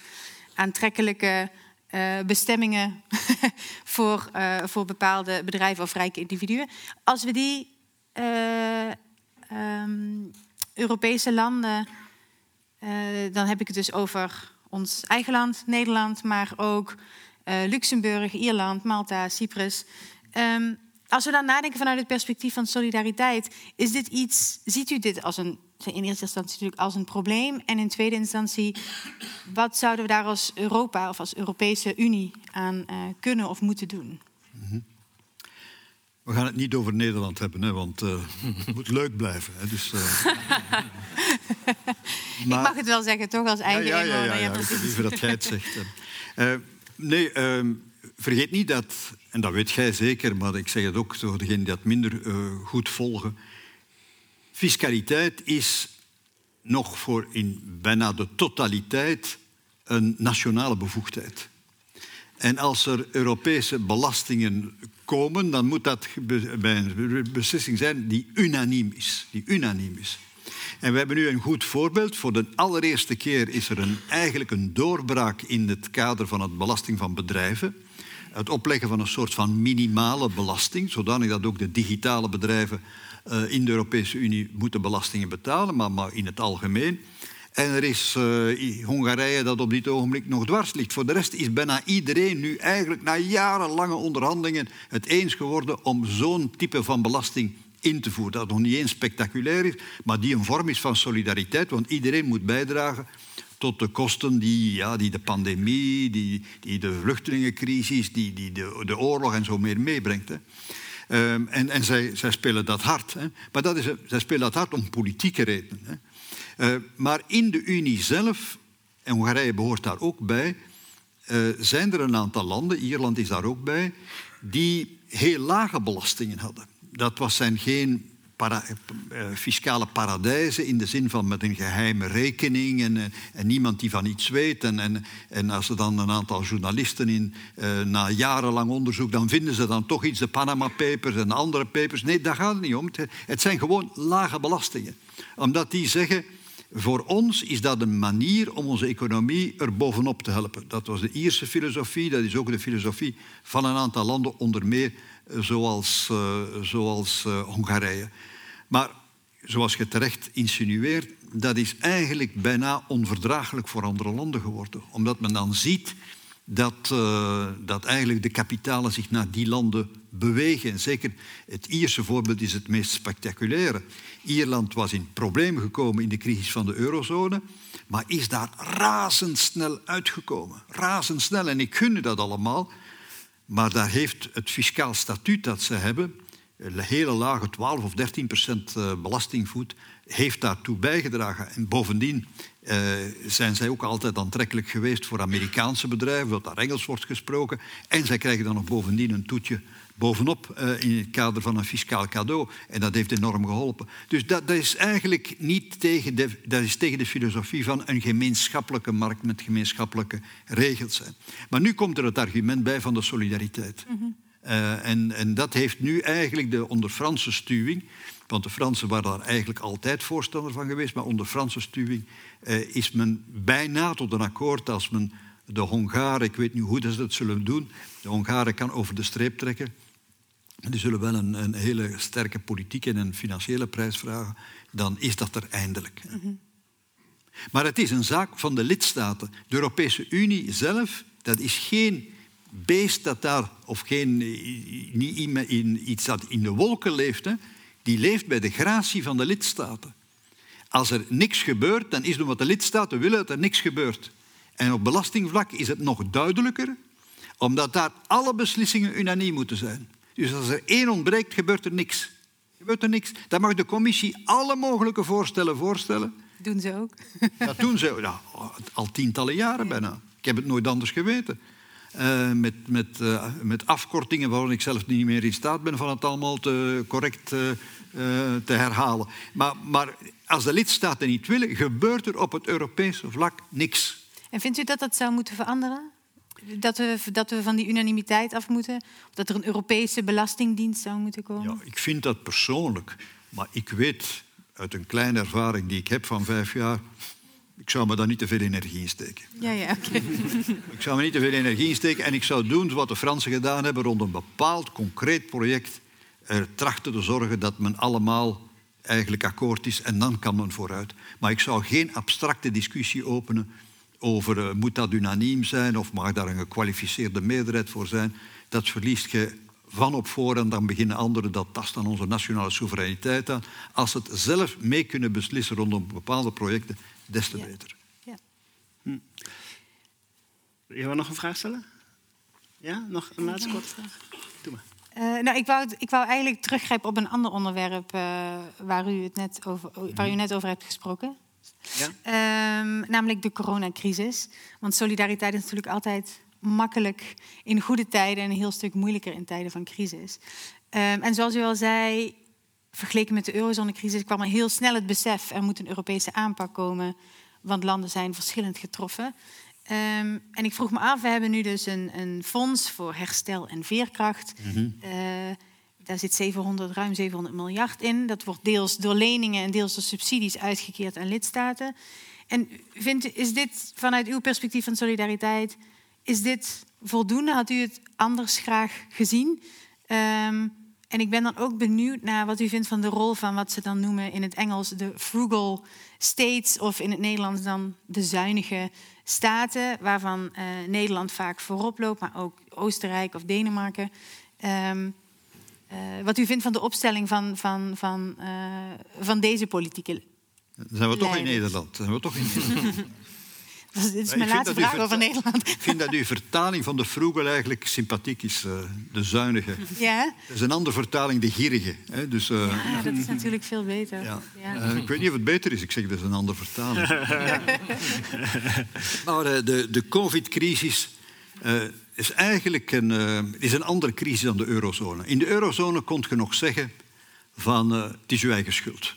aantrekkelijke uh, bestemmingen [LAUGHS] voor, uh, voor bepaalde bedrijven of rijke individuen. Als we die uh, um, Europese landen, dan heb ik het dus over ons eigen land, Nederland, maar ook Luxemburg, Ierland, Malta, Cyprus. Um, als we dan nadenken vanuit het perspectief van solidariteit, is dit iets, ziet u dit als een in eerste instantie natuurlijk als een probleem. En in tweede instantie, wat zouden we daar als Europa of als Europese Unie aan uh, kunnen of moeten doen? We gaan het niet over Nederland hebben, hè, want uh, het moet leuk blijven. Hè, dus, uh... maar... [LAUGHS] Ik mag het wel zeggen, toch, als eigen ja, ja, ja, ja, ja, liever dat jij het zegt. nee, ehm, vergeet niet dat, en dat weet jij zeker, maar ik zeg het ook voor degenen die dat minder goed volgen Fiscaliteit is nog voor in bijna de totaliteit een nationale bevoegdheid. En als er Europese belastingen komen, dan moet dat bij een beslissing zijn die unaniem is. Die unaniem is. En we hebben nu een goed voorbeeld. Voor de allereerste keer is er een, eigenlijk een doorbraak in het kader van het belasting van bedrijven. Het opleggen van een soort van minimale belasting, zodanig dat ook de digitale bedrijven uh, in de Europese Unie moeten belastingen betalen, maar, maar in het algemeen. En er is uh, Hongarije dat op dit ogenblik nog dwars ligt. Voor de rest is bijna iedereen nu eigenlijk na jarenlange onderhandelingen het eens geworden om zo'n type van belasting in te voeren. Dat nog niet eens spectaculair is, maar die een vorm is van solidariteit, want iedereen moet bijdragen tot de kosten die, ja, die de pandemie, die, die de vluchtelingencrisis, die, die de, de oorlog en zo meer meebrengt. Um, en en zij, zij, spelen dat hard. Hè. Maar dat is, zij spelen dat hard om politieke redenen. Hè. Uh, maar in de Unie zelf, en Hongarije behoort daar ook bij, uh, zijn er een aantal landen, Ierland is daar ook bij, die heel lage belastingen hadden. Dat was, zijn geen para, uh, fiscale paradijzen in de zin van met een geheime rekening en, uh, en niemand die van iets weet. En, en, als er dan een aantal journalisten in, na jarenlang onderzoek, dan vinden ze dan toch iets, de Panama Papers en andere papers. Nee, daar gaat het niet om. Het, het zijn gewoon lage belastingen. Omdat die zeggen, voor ons is dat een manier om onze economie er bovenop te helpen. Dat was de Ierse filosofie, dat is ook de filosofie van een aantal landen, onder meer zoals, uh, zoals uh, Hongarije. Maar zoals je terecht insinueert, dat is eigenlijk bijna onverdraaglijk voor andere landen geworden. Omdat men dan ziet dat, uh, dat eigenlijk de kapitalen zich naar die landen bewegen. En zeker het Ierse voorbeeld is het meest spectaculaire. Ierland was in problemen gekomen in de crisis van de eurozone, maar is daar razendsnel uitgekomen. Razendsnel. En ik gun dat allemaal. Maar daar heeft het fiscaal statuut dat ze hebben, een hele lage 12 of 13 procent eh, belastingvoet, heeft daartoe bijgedragen. En bovendien uh, zijn zij ook altijd aantrekkelijk geweest voor Amerikaanse bedrijven, dat daar Engels wordt gesproken. En zij krijgen dan nog bovendien een toetje bovenop uh, in het kader van een fiscaal cadeau. En dat heeft enorm geholpen. Dus dat, dat, is eigenlijk niet tegen de, dat is tegen de filosofie van een gemeenschappelijke markt met gemeenschappelijke regels. Maar nu komt er het argument bij van de solidariteit. Mm -hmm. uh, en, en, dat heeft nu eigenlijk de, onder Franse stuwing, want de Fransen waren daar eigenlijk altijd voorstander van geweest, maar onder Franse stuwing uh, is men bijna tot een akkoord als men de Hongaren, ik weet niet hoe ze dat zullen doen, de Hongaren kan over de streep trekken. Die zullen wel een, een, hele sterke politieke en een financiële prijs vragen. Dan is dat er eindelijk. Mm -hmm. Maar het is een zaak van de lidstaten. De Europese Unie zelf, dat is geen beest dat daar, of geen, niet in, iets dat in de wolken leeft. Hè. Die leeft bij de gratie van de lidstaten. Als er niks gebeurt, dan is het omdat de lidstaten willen dat er niks gebeurt. En op belastingvlak is het nog duidelijker, omdat daar alle beslissingen unaniem moeten zijn. Dus als er één ontbreekt, gebeurt er niks. Gebeurt er niks. Dan mag de commissie alle mogelijke voorstellen voorstellen. Doen ze ook? [LAUGHS] Dat doen ze ja, al tientallen jaren bijna. Ik heb het nooit anders geweten. uh, met, met, uh, met afkortingen waarin ik zelf niet meer in staat ben van het allemaal te, correct uh, te herhalen. Maar, maar als de lidstaten niet willen, gebeurt er op het Europese vlak niks. En vindt u dat dat zou moeten veranderen? Dat we, dat we van die unanimiteit af moeten? Of dat er een Europese belastingdienst zou moeten komen? Ja, ik vind dat persoonlijk. Maar ik weet uit een kleine ervaring die ik heb van vijf jaar... Ik zou me daar niet te veel energie in steken. Ja, ja, oké. [LAUGHS] Ik zou me niet te veel energie in steken en ik zou doen wat de Fransen gedaan hebben rond een bepaald concreet project. Er trachten te zorgen dat men allemaal eigenlijk akkoord is en dan kan men vooruit. Maar ik zou geen abstracte discussie openen over uh, moet dat unaniem zijn of mag daar een gekwalificeerde meerderheid voor zijn. Dat verliest je van op voor en dan beginnen anderen dat tast aan onze nationale soevereiniteit aan. Als ze het zelf mee kunnen beslissen rondom bepaalde projecten, des te ja. beter. Ja. Hm. Je wil nog een vraag stellen? Ja, nog een laatste korte vraag? Doe maar. Uh, nou, ik wou, ik wou eigenlijk teruggrijpen op een ander onderwerp uh, waar, u het net over, waar u net over hebt gesproken. Ja? Um, namelijk de coronacrisis. Want solidariteit is natuurlijk altijd makkelijk in goede tijden en een heel stuk moeilijker in tijden van crisis. Um, en zoals u al zei, vergeleken met de eurozonecrisis kwam er heel snel het besef er moet een Europese aanpak komen, want landen zijn verschillend getroffen. Um, en ik vroeg me af, we hebben nu dus een, een fonds voor herstel en veerkracht. Mm -hmm. uh, daar zit 700, ruim 700 miljard in. Dat wordt deels door leningen en deels door subsidies uitgekeerd aan lidstaten. En vindt, is dit vanuit uw perspectief van solidariteit, is dit voldoende? Had u het anders graag gezien? Um, en ik ben dan ook benieuwd naar wat u vindt van de rol van wat ze dan noemen in het Engels de frugal states of in het Nederlands dan de zuinige staten, waarvan uh, Nederland vaak voorop loopt, maar ook Oostenrijk of Denemarken. Um, uh, wat u vindt van de opstelling van, van, van, uh, van deze politieke. Dan zijn we toch in Nederland. Dan zijn we toch in [LAUGHS] Nederland. dit is mijn laatste vraag over Nederland. Ik vind dat uw vertaling van de frugal eigenlijk sympathiek is. Uh, de zuinige. Ja? Dat is een andere vertaling, de gierige. Hè? Dus, uh, ja, dat is natuurlijk veel beter. Ja. Ja. Uh, ik weet niet of het beter is. Ik zeg dat is een andere vertaling. [LAUGHS] [LAUGHS] maar de, de covid-crisis is eigenlijk een, is een andere crisis dan de eurozone. In de eurozone kon je nog zeggen van het is uw eigen schuld.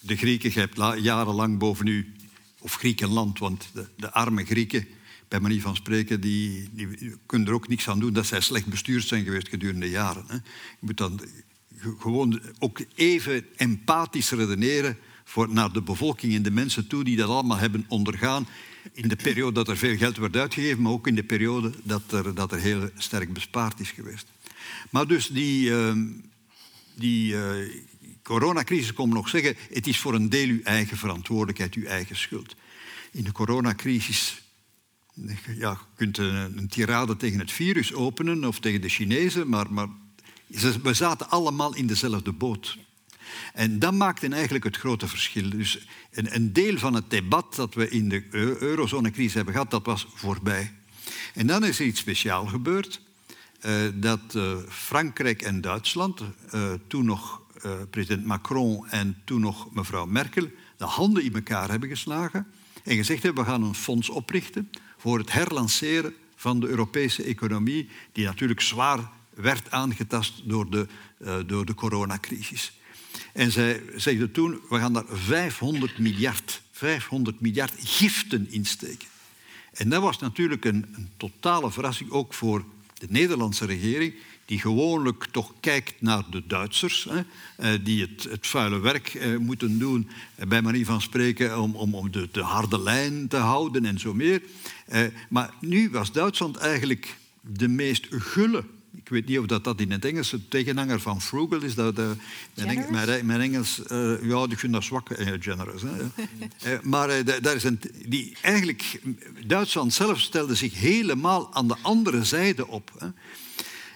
De Grieken, je hebt jarenlang boven u of Griekenland, want de, de, arme Grieken, bij manier van spreken, die, die, kunnen er ook niks aan doen dat zij slecht bestuurd zijn geweest gedurende jaren. Hè. Je moet dan gewoon ook even empathisch redeneren voor, naar de bevolking en de mensen toe die dat allemaal hebben ondergaan in de periode dat er veel geld werd uitgegeven, maar ook in de periode dat er, dat er heel sterk bespaard is geweest. Maar dus die, uh, die uh, coronacrisis kon nog zeggen, het is voor een deel uw eigen verantwoordelijkheid, uw eigen schuld. In de coronacrisis ja, je kunt een, een tirade tegen het virus openen of tegen de Chinezen, maar, maar we zaten allemaal in dezelfde boot. En dat maakte eigenlijk het grote verschil. Dus een, een deel van het debat dat we in de eurozonecrisis hebben gehad, dat was voorbij. En dan is er iets speciaals gebeurd. Uh, dat uh, Frankrijk en Duitsland, uh, toen nog president Macron en toen nog mevrouw Merkel, de handen in elkaar hebben geslagen en gezegd hebben, we gaan een fonds oprichten voor het herlanceren van de Europese economie, die natuurlijk zwaar werd aangetast door de, door de coronacrisis. En zij zeiden toen, we gaan daar 500 miljard, 500 miljard giften insteken. En dat was natuurlijk een, een totale verrassing, ook voor de Nederlandse regering, die gewoonlijk toch kijkt naar de Duitsers, hè, eh, die het, het, vuile werk eh, moeten doen, eh, bij manier van spreken, om, om, om de, de, harde lijn te houden en zo meer. Eh, maar nu was Duitsland eigenlijk de meest gulle ik weet niet of dat, dat in het Engels de tegenhanger van frugal is. Dat, uh, mijn, mijn, mijn, Engels, uh, ja, ik vind dat zwak, uh, generous. Hè. [LAUGHS] maar daar is een, die, eigenlijk, Duitsland zelf stelde zich helemaal aan de andere zijde op. Hè.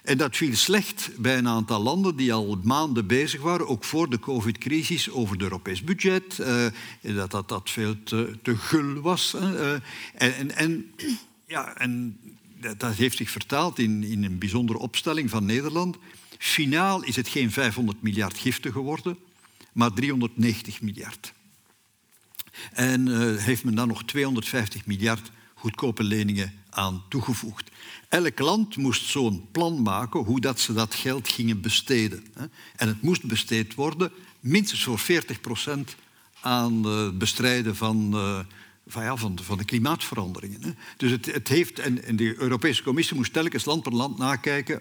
En dat viel slecht bij een aantal landen die al maanden bezig waren, ook voor de covid-crisis, over het Europees budget. dat, dat dat veel te, te gul was. Hè. en, en, en, ja, en dat heeft zich vertaald in, in een bijzondere opstelling van Nederland. Finaal is het geen 500 miljard giften geworden, maar 390 miljard. En uh, heeft men dan nog 250 miljard goedkope leningen aan toegevoegd. Elk land moest zo'n plan maken hoe dat ze dat geld gingen besteden. En het moest besteed worden minstens voor 40 procent aan het bestrijden van, van, van, de klimaatveranderingen. Dus het, het heeft, en, de Europese Commissie moest telkens land per land nakijken.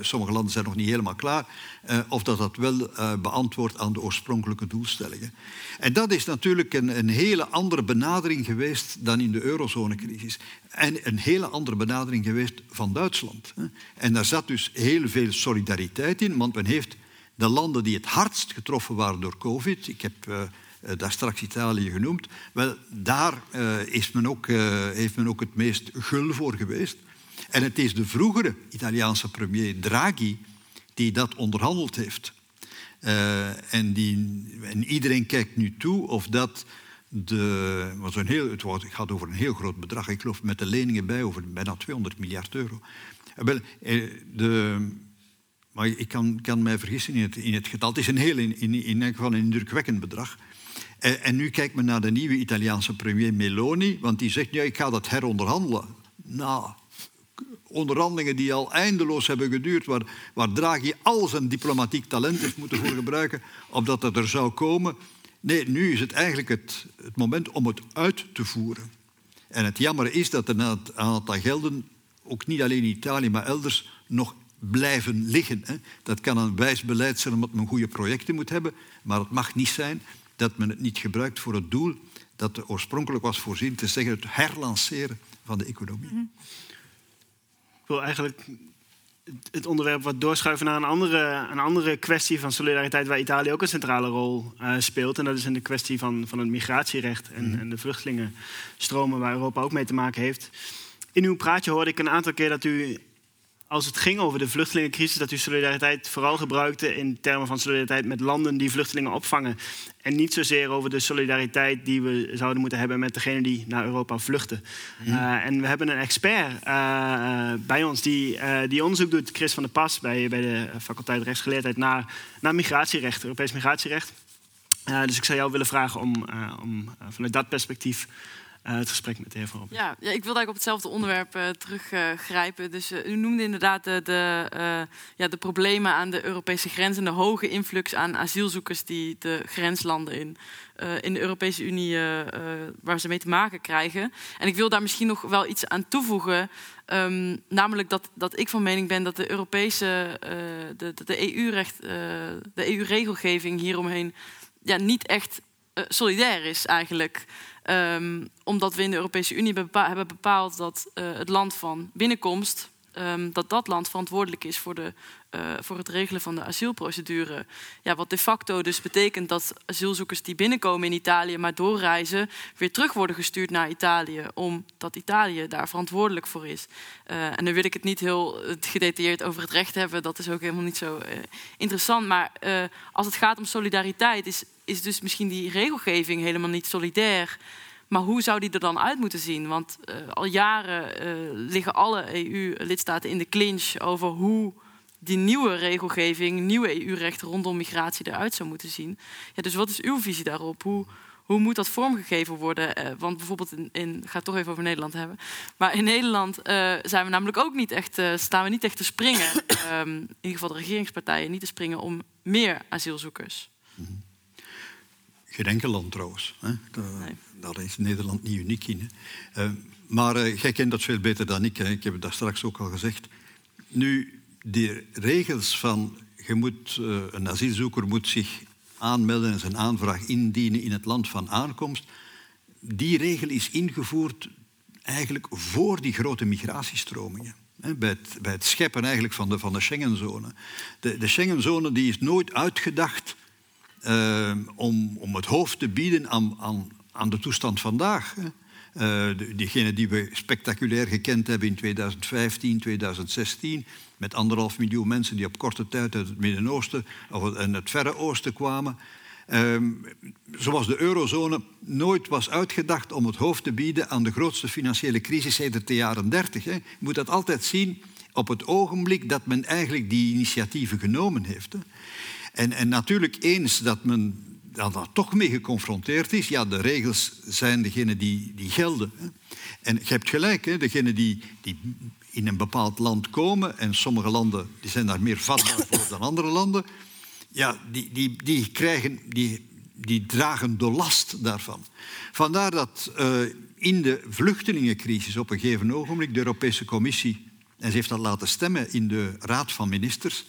Sommige landen zijn nog niet helemaal klaar. Uh, of dat dat wel uh, beantwoordt aan de oorspronkelijke doelstellingen. En dat is natuurlijk een, een hele andere benadering geweest dan in de eurozonecrisis. En een hele andere benadering geweest van Duitsland. En daar zat dus heel veel solidariteit in, want men heeft de landen die het hardst getroffen waren door COVID. Ik heb uh, daar straks Italië genoemd. Wel, daar uh, is men ook, uh, heeft men ook het meest gul voor geweest. En het is de vroegere Italiaanse premier Draghi die dat onderhandeld heeft. en, die, en iedereen kijkt nu toe of dat de, was een heel, het gaat over een heel groot bedrag. Ik geloof met de leningen bij over bijna 200 miljard euro. Wel, de, maar ik kan, kan mij vergissen in het, in het getal. Het is een heel, in, in, in geval een indrukwekkend bedrag. En, nu kijkt men naar de nieuwe Italiaanse premier Meloni, want die zegt, ja, ik ga dat heronderhandelen. Nou, onderhandelingen die al eindeloos hebben geduurd, waar, waar Draghi al zijn diplomatiek talent heeft moeten voor gebruiken, opdat dat er zou komen. Nee, nu is het eigenlijk het, het moment om het uit te voeren. En het jammer is dat er een aantal gelden, ook niet alleen in Italië, maar elders, nog blijven liggen. Hè. Dat kan een wijs beleid zijn omdat men goede projecten moet hebben, maar het mag niet zijn dat men het niet gebruikt voor het doel dat oorspronkelijk was voorzien, te zeggen het herlanceren van de economie. Mhm. Ik wil eigenlijk het onderwerp wat doorschuiven naar een andere, een andere kwestie van solidariteit waar Italië ook een centrale rol uh, speelt. En dat is in de kwestie van, van het migratierecht en, mhm. en de vluchtelingenstromen waar Europa ook mee te maken heeft. In uw praatje hoorde ik een aantal keer dat u als het ging over de vluchtelingencrisis, dat u solidariteit vooral gebruikte in termen van solidariteit met landen die vluchtelingen opvangen. En niet zozeer over de solidariteit die we zouden moeten hebben met degenen die naar Europa vluchten. Uh, en we hebben een expert uh, bij ons die, uh, die onderzoek doet, Chris van der Pas, bij, bij de faculteit rechtsgeleerdheid naar, naar migratierecht, Europees migratierecht. dus ik zou jou willen vragen om, om vanuit dat perspectief het gesprek met de heer Van Ja, ja, ik wilde eigenlijk op hetzelfde onderwerp uh, teruggrijpen. dus uh, u noemde inderdaad de, ja, de problemen aan de Europese grens en de hoge influx aan asielzoekers die de grenslanden in, in de Europese Unie, waar ze mee te maken krijgen. En ik wil daar misschien nog wel iets aan toevoegen. Um, namelijk dat, dat ik van mening ben dat de Europese, de, de EU-recht, de EU-regelgeving hieromheen ja, niet echt solidair is eigenlijk. Um, omdat we in de Europese Unie hebben bepaald dat uh, het land van binnenkomst, um, dat dat land verantwoordelijk is voor, de, uh, voor het regelen van de asielprocedure. Ja, wat de facto dus betekent dat asielzoekers die binnenkomen in Italië, maar doorreizen, weer terug worden gestuurd naar Italië, omdat Italië daar verantwoordelijk voor is. Uh, en dan wil ik het niet heel gedetailleerd over het recht hebben, dat is ook helemaal niet zo interessant. Maar als het gaat om solidariteit, is is dus misschien die regelgeving helemaal niet solidair. Maar hoe zou die er dan uit moeten zien? Want al jaren liggen alle EU-lidstaten in de clinch over hoe die nieuwe regelgeving, nieuwe EU-recht rondom migratie eruit zou moeten zien. Ja, dus wat is uw visie daarop? Hoe, hoe moet dat vormgegeven worden? Uh, want bijvoorbeeld in, in, ik ga het toch even over Nederland hebben. Maar in Nederland zijn we namelijk ook niet echt, staan we niet echt te springen. um, [COUGHS] in ieder geval de regeringspartijen niet te springen om meer asielzoekers. Mm geen enkel land trouwens. Hè. Daar is Nederland niet uniek in. Uh, maar uh, jij kent dat veel beter dan ik. Hè. Ik heb het daar straks ook al gezegd. Nu, die regels van je moet, uh, een asielzoeker moet zich aanmelden en zijn aanvraag indienen in het land van aankomst. Die regel is ingevoerd eigenlijk voor die grote migratiestromingen. Bij het, bij het scheppen eigenlijk van de, van de Schengenzone. De, de Schengenzone die is nooit uitgedacht uh, om, om het hoofd te bieden aan, aan, aan de toestand vandaag. Uh, die we spectaculair gekend hebben in 2015, 2016, met anderhalf miljoen mensen die op korte tijd uit het Midden-Oosten en het Verre Oosten kwamen. Uh, zoals de eurozone nooit was uitgedacht om het hoofd te bieden aan de grootste financiële crisis sinds de jaren 30. Hè. Je moet dat altijd zien op het ogenblik dat men eigenlijk die initiatieven genomen heeft. Hè. En, en natuurlijk eens dat men dat, dat toch mee geconfronteerd is. Ja, de regels zijn degene die, die gelden. Hè. En je hebt gelijk, hè, degene die, die in een bepaald land komen, en sommige landen die zijn daar meer vatbaar voor [COUGHS] dan andere landen, ja, die, die, die, krijgen, die, die dragen de last daarvan. Vandaar dat uh, in de vluchtelingencrisis op een gegeven ogenblik de Europese Commissie, en ze heeft dat laten stemmen in de Raad van Ministers,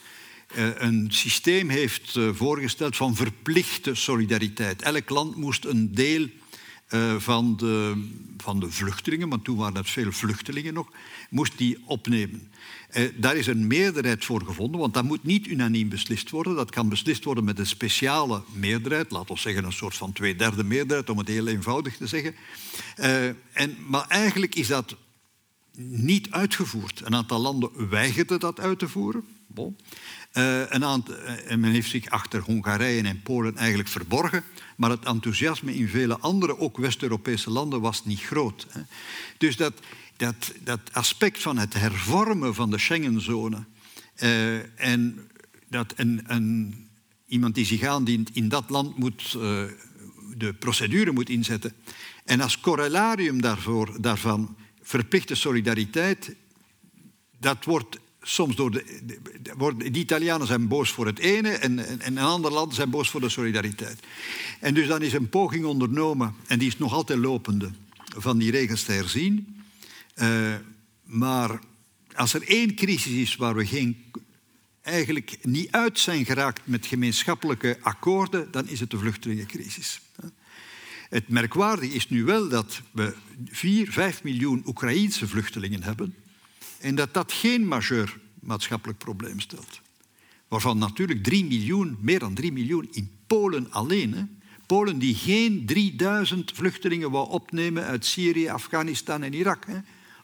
uh, een systeem heeft uh, voorgesteld van verplichte solidariteit. Elk land moest een deel van, de, van de vluchtelingen, want toen waren het veel vluchtelingen nog, moest die opnemen. Eh, daar is een meerderheid voor gevonden, want dat moet niet unaniem beslist worden. Dat kan beslist worden met een speciale meerderheid, laten we zeggen een soort van tweederde meerderheid, om het heel eenvoudig te zeggen. Eh, en, maar eigenlijk is dat niet uitgevoerd. Een aantal landen weigerden dat uit te voeren. Uh, een aantal, uh, men heeft zich achter Hongarije en Polen eigenlijk verborgen. Maar het enthousiasme in vele andere, ook West-Europese landen, was niet groot. Hè. Dus dat, dat, dat aspect van het hervormen van de Schengenzone uh, en dat een, een, iemand die zich aandient in dat land moet, de procedure moet inzetten. En als correlarium daarvoor, daarvan verplichte solidariteit, dat wordt soms door de, de, de, de, Italianen zijn boos voor het ene en, en, en een ander land zijn boos voor de solidariteit. En dus dan is een poging ondernomen, en die is nog altijd lopende, van die regels te herzien. Uh, maar als er één crisis is waar we geen, eigenlijk niet uit zijn geraakt met gemeenschappelijke akkoorden, dan is het de vluchtelingencrisis. Het merkwaardige is nu wel dat we 4, 5 miljoen Oekraïense vluchtelingen hebben en dat dat geen majeur maatschappelijk probleem stelt. Waarvan natuurlijk 3 miljoen, meer dan 3 miljoen in Polen alleen. Hè. Polen die geen 3000 vluchtelingen wou opnemen uit Syrië, Afghanistan en Irak. Hè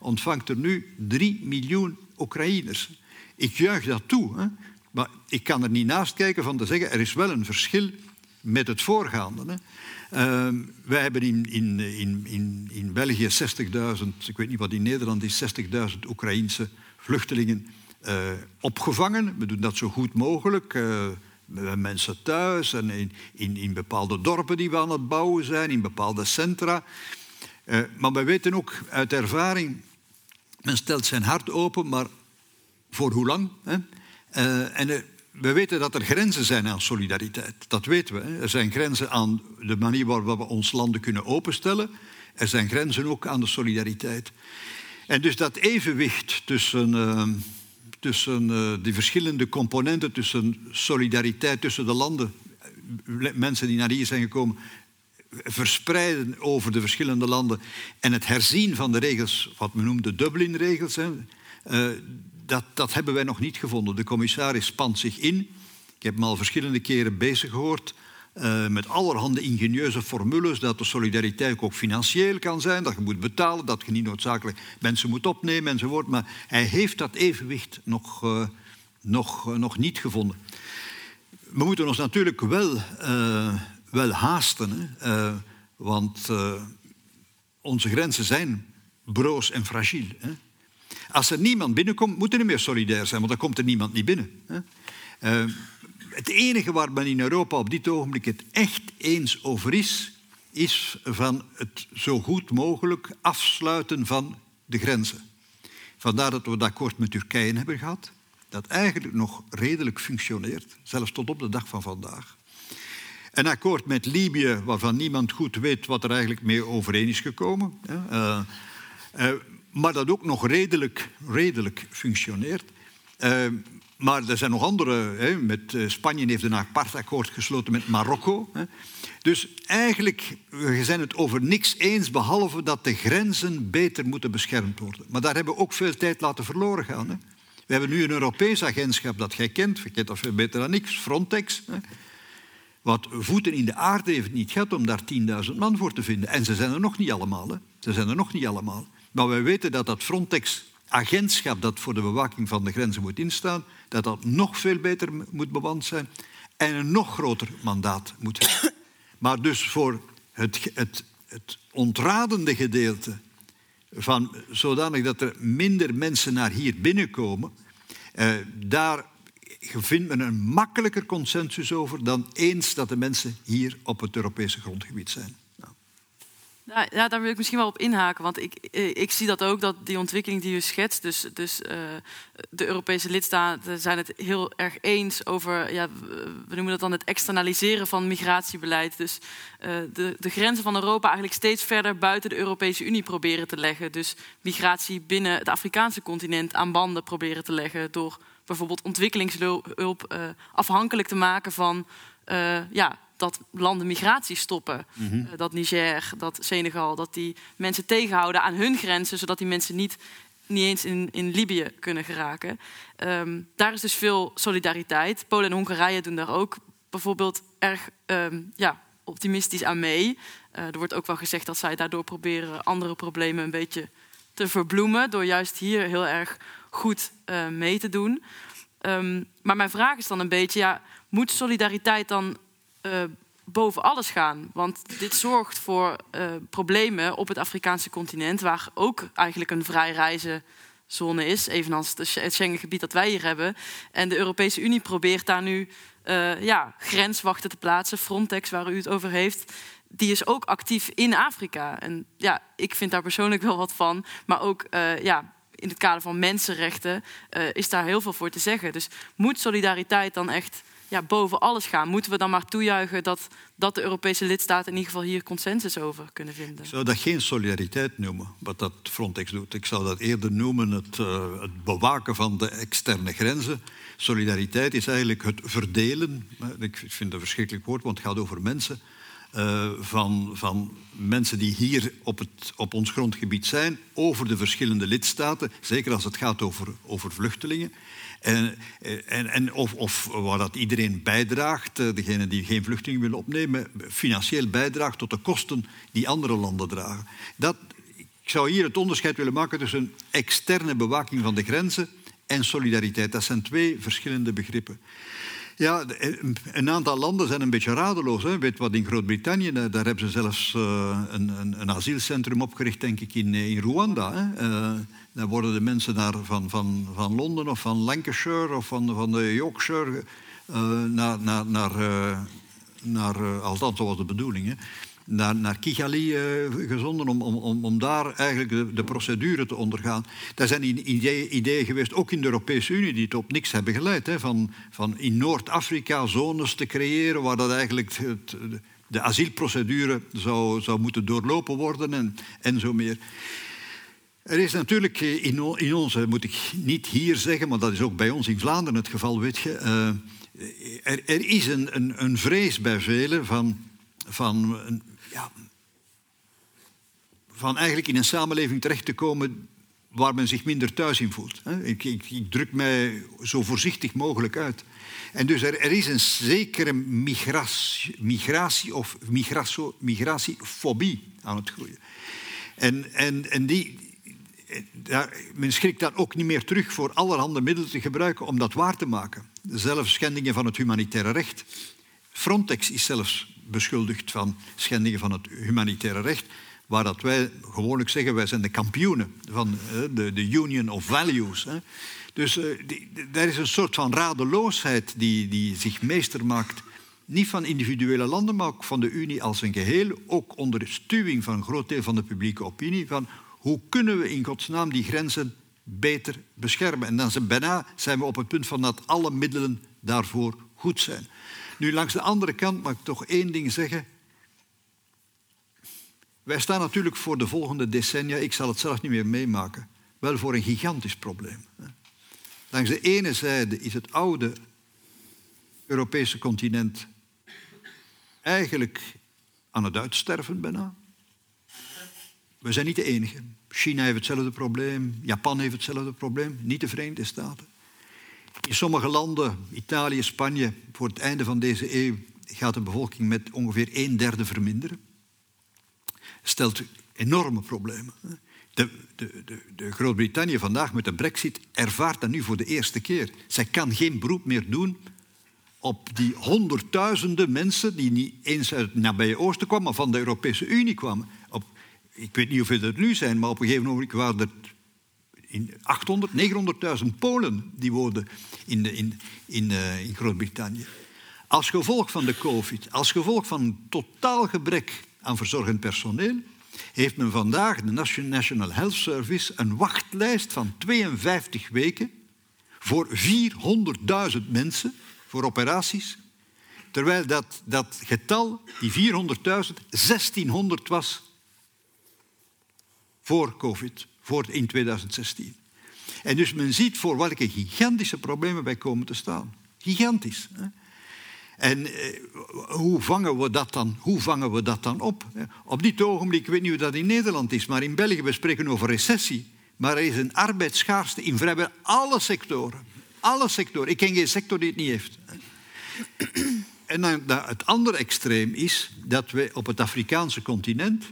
ontvangt er nu 3 miljoen Oekraïners. Ik juich dat toe, hè? maar ik kan er niet naast kijken van te zeggen er is wel een verschil met het voorgaande. Hè? Uh, wij hebben in, in, in, in, België 60.000, ik weet niet wat in Nederland is, 60.000 Oekraïense vluchtelingen uh, opgevangen. We doen dat zo goed mogelijk. Uh, mensen thuis en in, in, in bepaalde dorpen die we aan het bouwen zijn, in bepaalde centra. Uh, maar we weten ook uit ervaring, men stelt zijn hart open, maar voor hoe lang? Hè? En we weten dat er grenzen zijn aan solidariteit. Dat weten we. Er zijn grenzen aan de manier waarop we ons landen kunnen openstellen. Er zijn grenzen ook aan de solidariteit. En dus dat evenwicht tussen, tussen die verschillende componenten, tussen solidariteit tussen de landen, mensen die naar hier zijn gekomen, verspreiden over de verschillende landen en het herzien van de regels, wat men noemt de Dublin-regels, uh, dat, dat hebben wij nog niet gevonden. De commissaris spant zich in. Ik heb hem al verschillende keren bezig gehoord uh, met allerhande ingenieuze formules dat de solidariteit ook financieel kan zijn, dat je moet betalen, dat je niet noodzakelijk mensen moet opnemen enzovoort. Maar hij heeft dat evenwicht nog, uh, nog, nog niet gevonden. We moeten ons natuurlijk wel wel haasten. Hè? Want onze grenzen zijn broos en fragiel. Hè? Als er niemand binnenkomt, moet er niet meer solidair zijn, want dan komt er niemand niet binnen. Uh, het enige waar men in Europa op dit ogenblik het echt eens over is, is van het zo goed mogelijk afsluiten van de grenzen. Vandaar dat we het akkoord met Turkije hebben gehad, dat eigenlijk nog redelijk functioneert, zelfs tot op de dag van vandaag. Een akkoord met Libië, waarvan niemand goed weet wat er eigenlijk mee overeen is gekomen. Uh, uh, maar dat ook nog redelijk, redelijk functioneert. Uh, maar er zijn nog andere. Hè, met Spanje heeft een apart akkoord gesloten met Marokko. Hè. Dus eigenlijk we zijn het over niks eens, behalve dat de grenzen beter moeten beschermd worden. Maar daar hebben we ook veel tijd laten verloren gaan. Hè. We hebben nu een Europees agentschap dat jij kent, je kent dat veel beter dan ik, Frontex. Hè wat voeten in de aarde heeft niet gehad om daar 10.000 man voor te vinden. En ze zijn er nog niet allemaal. Ze zijn er nog niet allemaal. Maar wij weten dat dat Frontex-agentschap dat voor de bewaking van de grenzen moet instaan, dat dat nog veel beter moet bewand zijn en een nog groter mandaat moet hebben. [COUGHS] Maar dus voor het, het, het ontradende gedeelte, van, zodanig dat er minder mensen naar hier binnenkomen, eh, daar vindt men een makkelijker consensus over dan eens dat de mensen hier op het Europese grondgebied zijn. Ja, ja, daar wil ik misschien wel op inhaken. Want ik, eh, ik zie dat ook, dat die ontwikkeling die u schetst... dus, dus uh, de Europese lidstaten zijn het heel erg eens over... Ja, we noemen dat dan het externaliseren van migratiebeleid. Dus uh, de, de grenzen van Europa eigenlijk steeds verder buiten de Europese Unie proberen te leggen. Dus migratie binnen het Afrikaanse continent aan banden proberen te leggen... door bijvoorbeeld ontwikkelingshulp afhankelijk te maken van... ja, dat landen migratie stoppen. Mm dat Niger, dat Senegal, dat die mensen tegenhouden aan hun grenzen, zodat die mensen niet, niet eens in, in Libië kunnen geraken. Um, daar is dus veel solidariteit. Polen en Hongarije doen daar ook bijvoorbeeld erg um, ja, optimistisch aan mee. Uh, er wordt ook wel gezegd dat zij daardoor proberen andere problemen een beetje te verbloemen, door juist hier heel erg goed uh, mee te doen. Um, maar mijn vraag is dan een beetje, ja, moet solidariteit dan uh, boven alles gaan. Want dit zorgt voor uh, problemen op het Afrikaanse continent, waar ook eigenlijk een vrij reizenzone is, evenals het Schengengebied dat wij hier hebben. En de Europese Unie probeert daar nu uh, ja, grenswachten te plaatsen, Frontex, waar u het over heeft. Die is ook actief in Afrika. En ja, ik vind daar persoonlijk wel wat van. Maar ook ja, in het kader van mensenrechten is daar heel veel voor te zeggen. Dus moet solidariteit dan echt ja, boven alles gaan. Moeten we dan maar toejuichen dat, dat de Europese lidstaten in ieder geval hier consensus over kunnen vinden? Ik zou dat geen solidariteit noemen, wat dat Frontex doet. Ik zou dat eerder noemen het, uh, het bewaken van de externe grenzen. Solidariteit is eigenlijk het verdelen. Ik vind een verschrikkelijk woord, want het gaat over mensen. Uh, van, van mensen die hier op, het, op ons grondgebied zijn, over de verschillende lidstaten, zeker als het gaat over, over vluchtelingen. En, en, en of, of waar dat iedereen bijdraagt, eh, degene die geen vluchtelingen willen opnemen, financieel bijdraagt tot de kosten die andere landen dragen. Dat, ik zou hier het onderscheid willen maken tussen externe bewaking van de grenzen en solidariteit. Dat zijn twee verschillende begrippen. Ja, een aantal landen zijn een beetje radeloos. Hè. Weet wat in Groot-Brittannië, daar hebben ze zelfs uh, een, een, asielcentrum opgericht, denk ik, in, in Rwanda. Hè. Dan worden de mensen van, van, van Londen of van Lancashire of van, van de Yorkshire uh, naar, naar, naar, uh, naar uh, althans dat was de bedoeling, hè, naar, naar Kigali gezonden om, om, om daar eigenlijk de, de, procedure te ondergaan. Daar zijn ideeën, geweest, ook in de Europese Unie, die op niks hebben geleid. Hè, van, van in Noord-Afrika zones te creëren waar dat eigenlijk het, de asielprocedure zou, zou moeten doorlopen worden en, en zo meer. Er is natuurlijk in, in onze, moet ik niet hier zeggen, maar dat is ook bij ons in Vlaanderen het geval, weet je. Uh, er, er, is een, een, een, vrees bij velen van, van, ja, van eigenlijk in een samenleving terecht te komen waar men zich minder thuis in voelt. Ik, ik, ik druk mij zo voorzichtig mogelijk uit. En dus er, er is een zekere migratie, migratie of migratiefobie aan het groeien. En, en, en die, men schrikt daar ook niet meer terug voor allerhande middelen te gebruiken om dat waar te maken. Zelfs schendingen van het humanitaire recht. Frontex is zelfs beschuldigd van schendingen van het humanitaire recht, waar dat wij gewoonlijk zeggen, wij zijn de kampioenen van de, de Union of Values. Dus uh, er is een soort van radeloosheid die, die zich meester maakt, niet van individuele landen, maar ook van de Unie als een geheel, ook onder stuwing van een groot deel van de publieke opinie, van hoe kunnen we in godsnaam die grenzen beter beschermen? En dan zijn, bijna zijn we op het punt van dat alle middelen daarvoor goed zijn. Nu, langs de andere kant mag ik toch één ding zeggen. Wij staan natuurlijk voor de volgende decennia, ik zal het zelf niet meer meemaken, wel voor een gigantisch probleem. Langs de ene zijde is het oude Europese continent eigenlijk aan het uitsterven bijna. We zijn niet de enige. China heeft hetzelfde probleem, Japan heeft hetzelfde probleem, niet de Verenigde Staten. In sommige landen, Italië, Spanje, voor het einde van deze eeuw gaat de bevolking met ongeveer een derde verminderen. Stelt enorme problemen. De, de, de, de Groot-Brittannië vandaag met de brexit ervaart dat nu voor de eerste keer. Zij kan geen beroep meer doen op die honderdduizenden mensen die niet eens uit het nabije oosten kwamen, maar van de Europese Unie kwamen ik weet niet hoeveel er nu zijn, maar op een gegeven moment waren er in 800, 900.000 Polen die woonden in, in, in, uh, in Groot-Brittannië. Als gevolg van de COVID, als gevolg van een totaal gebrek aan verzorgend personeel, heeft men vandaag de National Health Service een wachtlijst van 52 weken voor 400.000 mensen voor operaties, terwijl dat, dat getal, die 400.000, 1600 was voor COVID, voor in 2016. En dus men ziet voor welke gigantische problemen wij komen te staan. Gigantisch. Hè? En eh, hoe, vangen we dat dan, hoe vangen we dat dan op? Op dit ogenblik, ik weet niet hoe dat in Nederland is, maar in België, we spreken over recessie. Maar er is een arbeidsschaarste in vrijwel alle sectoren. Alle sectoren. Ik ken geen sector die het niet heeft. En dan, het andere extreem is dat we op het Afrikaanse continent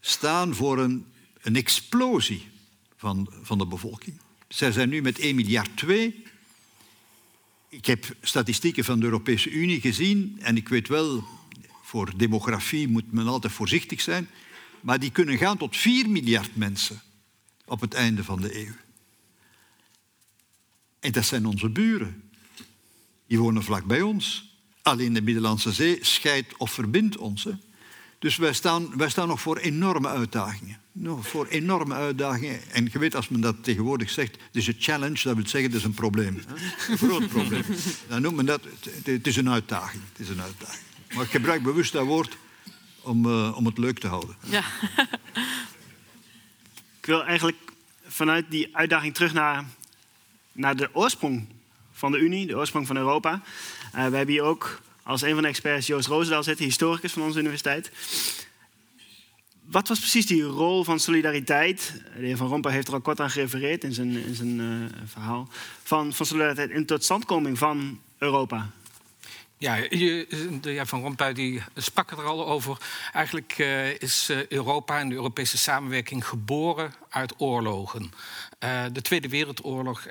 staan voor een, een explosie van, van de bevolking. Zij zijn nu met 1 miljard 2 ik heb statistieken van de Europese Unie gezien en ik weet wel, voor demografie moet men altijd voorzichtig zijn, maar die kunnen gaan tot 4 miljard mensen op het einde van de eeuw. En dat zijn onze buren. Die wonen vlak bij ons. Alleen de Middellandse Zee scheidt of verbindt ons. Dus wij staan, wij staan nog voor enorme uitdagingen. Nog voor enorme uitdagingen. En je weet, als men dat tegenwoordig zegt, het is een challenge, dat wil zeggen, het is een probleem. Een groot probleem. Dan noemt men dat, het is een uitdaging. Het is een uitdaging. Maar ik gebruik bewust dat woord om, uh, om het leuk te houden. Ja. ik wil eigenlijk vanuit die uitdaging terug naar, naar de oorsprong van de Unie, de oorsprong van Europa. Uh, we hebben hier ook als een van de experts Joost Roosendaal zitten, historicus van onze universiteit. Wat was precies die rol van solidariteit? De heer Van Rompuy heeft er al kort aan gerefereerd in zijn, in zijn uh, verhaal. Van, van solidariteit in totstandkoming van Europa. Ja, de heer Van Rompuy die sprak er al over. Eigenlijk uh, is uh, Europa en de Europese samenwerking geboren uit oorlogen. De Tweede Wereldoorlog,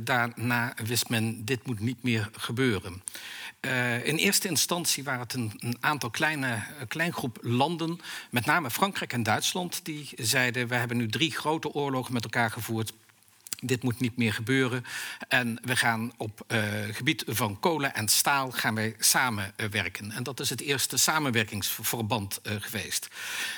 daarna wist men, dit moet niet meer gebeuren. Uh, in eerste instantie waren het een, een aantal kleine klein groep landen, met name Frankrijk en Duitsland, die zeiden: we hebben nu drie grote oorlogen met elkaar gevoerd. Dit moet niet meer gebeuren. En we gaan op uh, gebied van kolen en staal gaan wij samenwerken. En dat is het eerste samenwerkingsverband uh, geweest.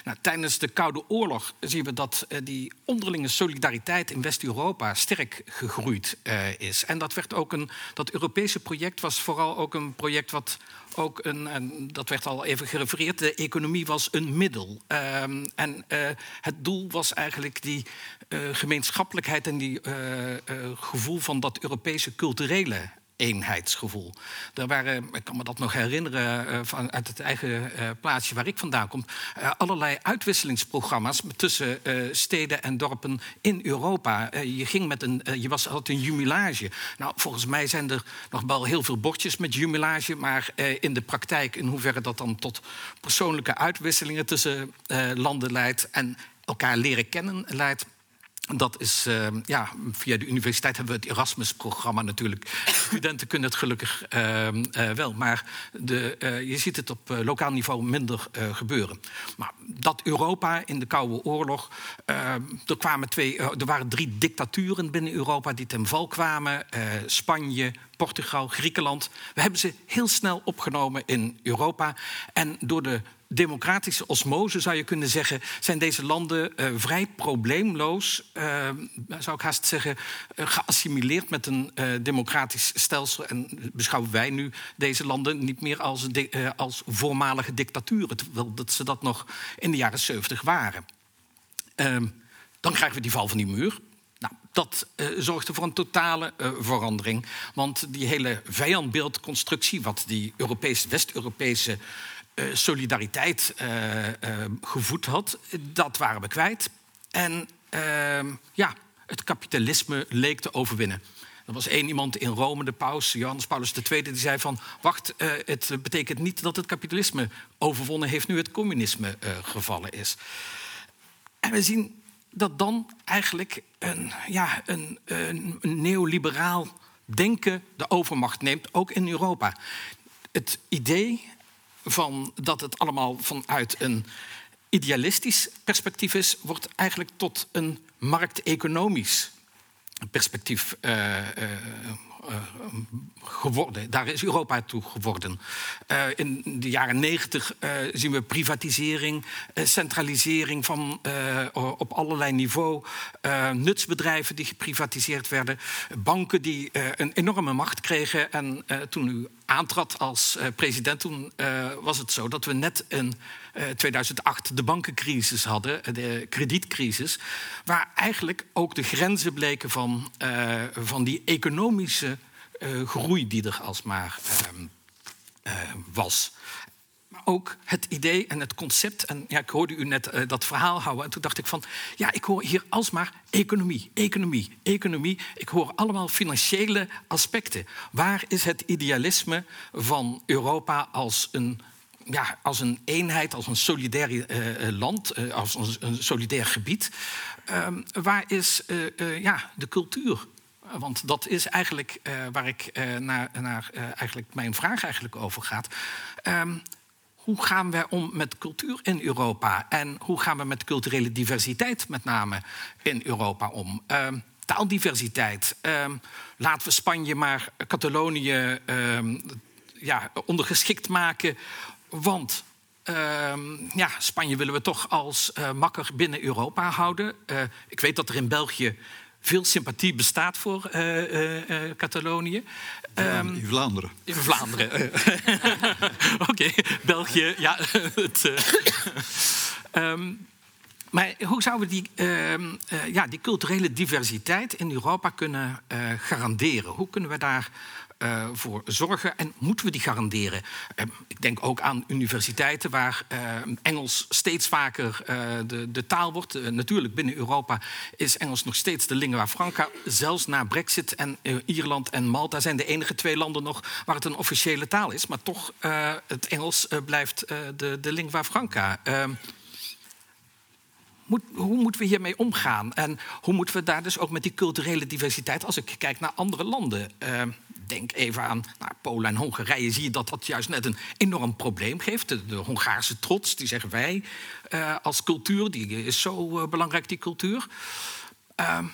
Nou, tijdens de Koude Oorlog zien we dat die onderlinge solidariteit in West-Europa sterk gegroeid is. En dat werd ook een. Dat Europese project was vooral ook een project wat ook een, en dat werd al even gerefereerd, de economie was een middel. Um, en uh, het doel was eigenlijk die uh, gemeenschappelijkheid en die uh, gevoel van dat Europese culturele eenheidsgevoel. Er waren, ik kan me dat nog herinneren uh, van, uit het eigen uh, plaatsje waar ik vandaan kom, uh, allerlei uitwisselingsprogramma's tussen steden en dorpen in Europa. je ging met een, je was altijd een jumelage. Nou, volgens mij zijn er nog wel heel veel bordjes met jumelage, maar in de praktijk, in hoeverre dat dan tot persoonlijke uitwisselingen tussen landen leidt en elkaar leren kennen leidt dat is, uh, ja, via de universiteit hebben we het Erasmus-programma natuurlijk. [LAUGHS] Studenten kunnen het gelukkig uh, uh, wel, maar de, je ziet het op lokaal niveau minder gebeuren. Maar dat Europa in de Koude Oorlog, er, kwamen twee, er waren drie dictaturen binnen Europa die ten val kwamen: Spanje, Portugal, Griekenland. We hebben ze heel snel opgenomen in Europa en door de democratische osmose, zou je kunnen zeggen, zijn deze landen uh, vrij probleemloos, uh, zou ik haast zeggen, uh, geassimileerd met een democratisch stelsel. En beschouwen wij nu deze landen niet meer als, als voormalige dictaturen, terwijl dat ze dat nog in de jaren 70 waren. Ehm, dan krijgen we die val van die muur. Nou, dat zorgde voor een totale verandering. Want die hele vijandbeeldconstructie, wat die Europese, West-Europese solidariteit gevoed had, dat waren we kwijt. En ehm, ja, het kapitalisme leek te overwinnen. Er was één iemand in Rome, de paus, Johannes Paulus II, die zei van... wacht, het betekent niet dat het kapitalisme overwonnen heeft... nu het communisme gevallen is. En we zien dat dan eigenlijk een, ja, een, een neoliberaal denken de overmacht neemt, ook in Europa. Het idee van dat het allemaal vanuit een idealistisch perspectief is, wordt eigenlijk tot een markteconomisch perspectief uh, uh, uh, geworden. Daar is Europa toe geworden. In de jaren negentig zien we privatisering, centralisering van, op allerlei niveau, nutsbedrijven die geprivatiseerd werden, banken die een enorme macht kregen. En toen u aantrad als president, toen was het zo dat we net in 2008 de bankencrisis hadden, de kredietcrisis, waar eigenlijk ook de grenzen bleken van, van die economische groei die er alsmaar uh, was. Ook het idee en het concept. En ja, ik hoorde u net uh, dat verhaal houden. En toen dacht ik van, ja, ik hoor hier alsmaar economie, economie, economie. Ik hoor allemaal financiële aspecten. Waar is het idealisme van Europa als een ja, als een eenheid, als een solidair uh, land, uh, als een, solidair gebied. Uh, waar is ja, de cultuur want dat is eigenlijk waar ik naar, naar eigenlijk mijn vraag eigenlijk over gaat. Hoe gaan we om met cultuur in Europa? En hoe gaan we met culturele diversiteit met name in Europa om? Um, taaldiversiteit. Um, laten we Spanje maar Catalonië ja, ondergeschikt maken. Want ja, Spanje willen we toch als makker binnen Europa houden. ik weet dat er in België veel sympathie bestaat voor uh, uh, Catalonië. Um, in Vlaanderen. In Vlaanderen. [LAUGHS] [LAUGHS] Oké, okay. België, ja. [LAUGHS] het, um, maar hoe zouden we die, uh, ja, die culturele diversiteit in Europa kunnen garanderen? Hoe kunnen we daar uh, voor zorgen en moeten we die garanderen? Uh, ik denk ook aan universiteiten waar uh, Engels steeds vaker de, de, taal wordt. natuurlijk binnen Europa is Engels nog steeds de lingua franca. Zelfs na Brexit en Ierland en Malta zijn de enige twee landen nog waar het een officiële taal is. Maar toch, het Engels blijft de, de lingua franca. Hoe moeten we hiermee omgaan? En hoe moeten we daar dus ook met die culturele diversiteit, als ik kijk naar andere landen, denk even aan Polen en Hongarije, zie je dat dat juist net een enorm probleem geeft. De, Hongaarse trots, die zeggen wij uh, als cultuur, die is zo uh, belangrijk, die cultuur. Ehm,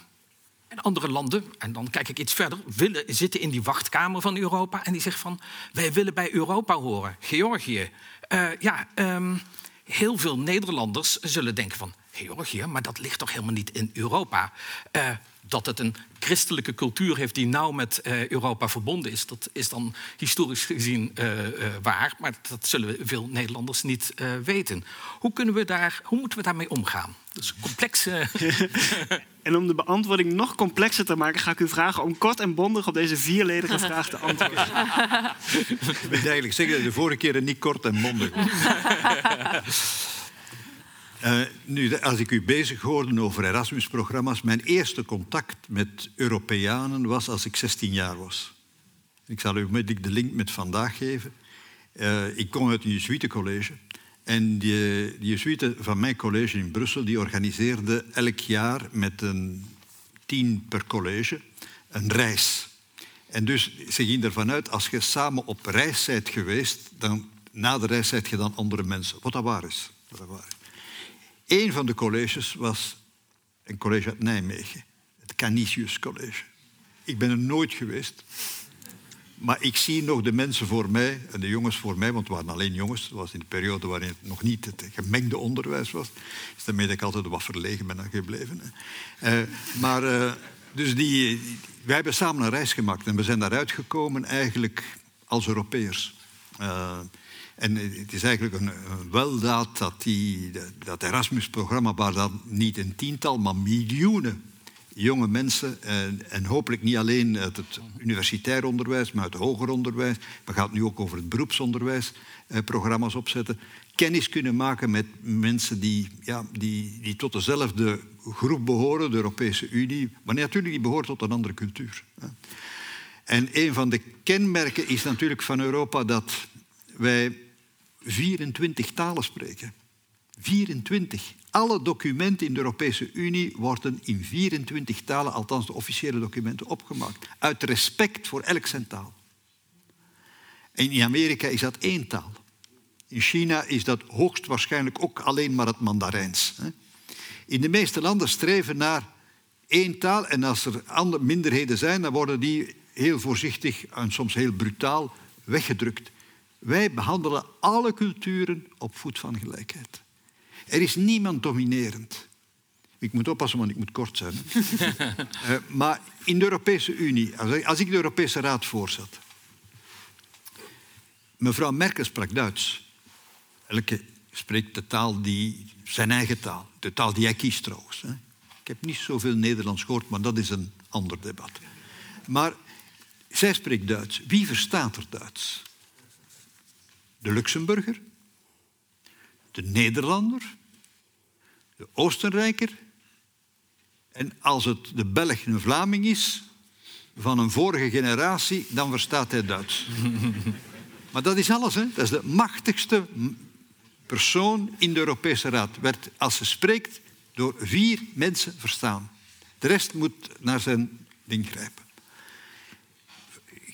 en andere landen, en dan kijk ik iets verder, willen, zitten in die wachtkamer van Europa en die zeggen van wij willen bij Europa horen. Georgië. Uh, ja, um, heel veel Nederlanders zullen denken van Georgië, maar dat ligt toch helemaal niet in Europa. Uh, dat het een christelijke cultuur heeft die nauw met uh, Europa verbonden is, dat is dan historisch gezien uh, waar, maar dat zullen veel Nederlanders niet weten. Hoe, kunnen we daar, hoe moeten we daarmee omgaan? Dat is een complexe. [LAUGHS] en om de beantwoording nog complexer te maken, ga ik u vragen om kort en bondig op deze vierledige vraag te antwoorden. ik wil eigenlijk zeggen, de vorige keer niet kort en bondig. [LAUGHS] Uh, nu, als ik u bezig hoorde over Erasmus-programma's, mijn eerste contact met Europeanen was als ik 16 jaar was. Ik zal u onmiddellijk de link met vandaag geven. Uh, ik kom uit een Jesuitencollege. En de Jesuiten van mijn college in Brussel die organiseerde elk jaar met een tien per college een reis. En dus ze gingen ervan uit, als je samen op reis bent geweest, dan na de reis je dan andere mensen. Wat dat waar is. Wat dat waar is. Een van de colleges was een college uit Nijmegen, het Canisius College. Ik ben er nooit geweest, maar ik zie nog de mensen voor mij en de jongens voor mij, want het waren alleen jongens. Het was in de periode waarin het nog niet het gemengde onderwijs was. Dus daarmee dat ik altijd wat verlegen ben gebleven. Uh, maar uh, dus die, wij hebben samen een reis gemaakt en we zijn daaruit gekomen eigenlijk als Europeërs. Uh, en het is eigenlijk een, weldaad dat die, dat Erasmus-programma, waar dan niet een tiental, maar miljoenen jonge mensen, en, en, hopelijk niet alleen uit het universitair onderwijs, maar uit het hoger onderwijs, we gaan het nu ook over het beroepsonderwijs, eh, programma's opzetten, kennis kunnen maken met mensen die, ja, die, die tot dezelfde groep behoren, de Europese Unie, maar natuurlijk die behoren tot een andere cultuur. En een van de kenmerken is natuurlijk van Europa dat wij 24 talen spreken. 24. Alle documenten in de Europese Unie worden in 24 talen, althans de officiële documenten, opgemaakt. Uit respect voor elk zijn taal. In Amerika is dat één taal. In China is dat hoogstwaarschijnlijk ook alleen maar het Mandarijns. In de meeste landen streven naar één taal en als er andere minderheden zijn, dan worden die heel voorzichtig en soms heel brutaal weggedrukt. Wij behandelen alle culturen op voet van gelijkheid. Er is niemand dominerend. Ik moet oppassen, want ik moet kort zijn. uh, [LAUGHS] maar in de Europese Unie, als ik de Europese Raad voorzat, mevrouw Merkel sprak Duits. Elke spreekt de taal die, zijn eigen taal, de taal die hij kiest trouwens. Ik heb niet zoveel Nederlands gehoord, maar dat is een ander debat. Maar zij spreekt Duits. Wie verstaat er Duits? De Luxemburger, de Nederlander, de Oostenrijker. En als het de Belg een Vlaming is, van een vorige generatie, dan verstaat hij Duits. [LAUGHS] maar dat is alles, hè? dat is de machtigste persoon in de Europese Raad. Werd, als ze spreekt, door vier mensen verstaan. De rest moet naar zijn ding grijpen.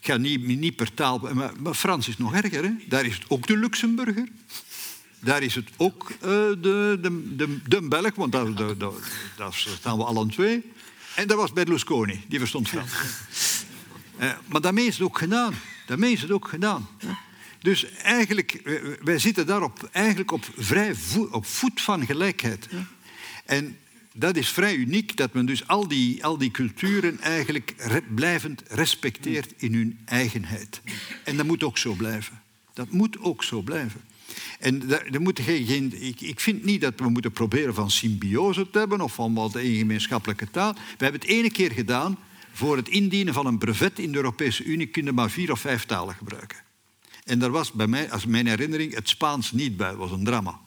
Ik ga niet, niet per taal... Maar, maar Frans is nog erger. Hè? Daar is het ook de Luxemburger. Daar is het ook uh, de, de, de, de Belg, want daar, daar, daar, staan we allen twee. En dat was Berlusconi, die verstond Frans. uh, [LAUGHS] maar daarmee is het ook gedaan. Daarmee is het ook gedaan. Dus eigenlijk, wij zitten daarop eigenlijk op, vrij op voet van gelijkheid. En dat is vrij uniek, dat men dus al die, al die culturen eigenlijk blijvend respecteert in hun eigenheid. En dat moet ook zo blijven. Dat moet ook zo blijven. En er moet geen, ik, ik vind niet dat we moeten proberen van symbiose te hebben of van wat een gemeenschappelijke taal. We hebben het ene keer gedaan. Voor het indienen van een brevet in de Europese Unie kunnen maar vier of vijf talen gebruiken. En daar was bij mij, als mijn herinnering, het Spaans niet bij. Dat was een drama.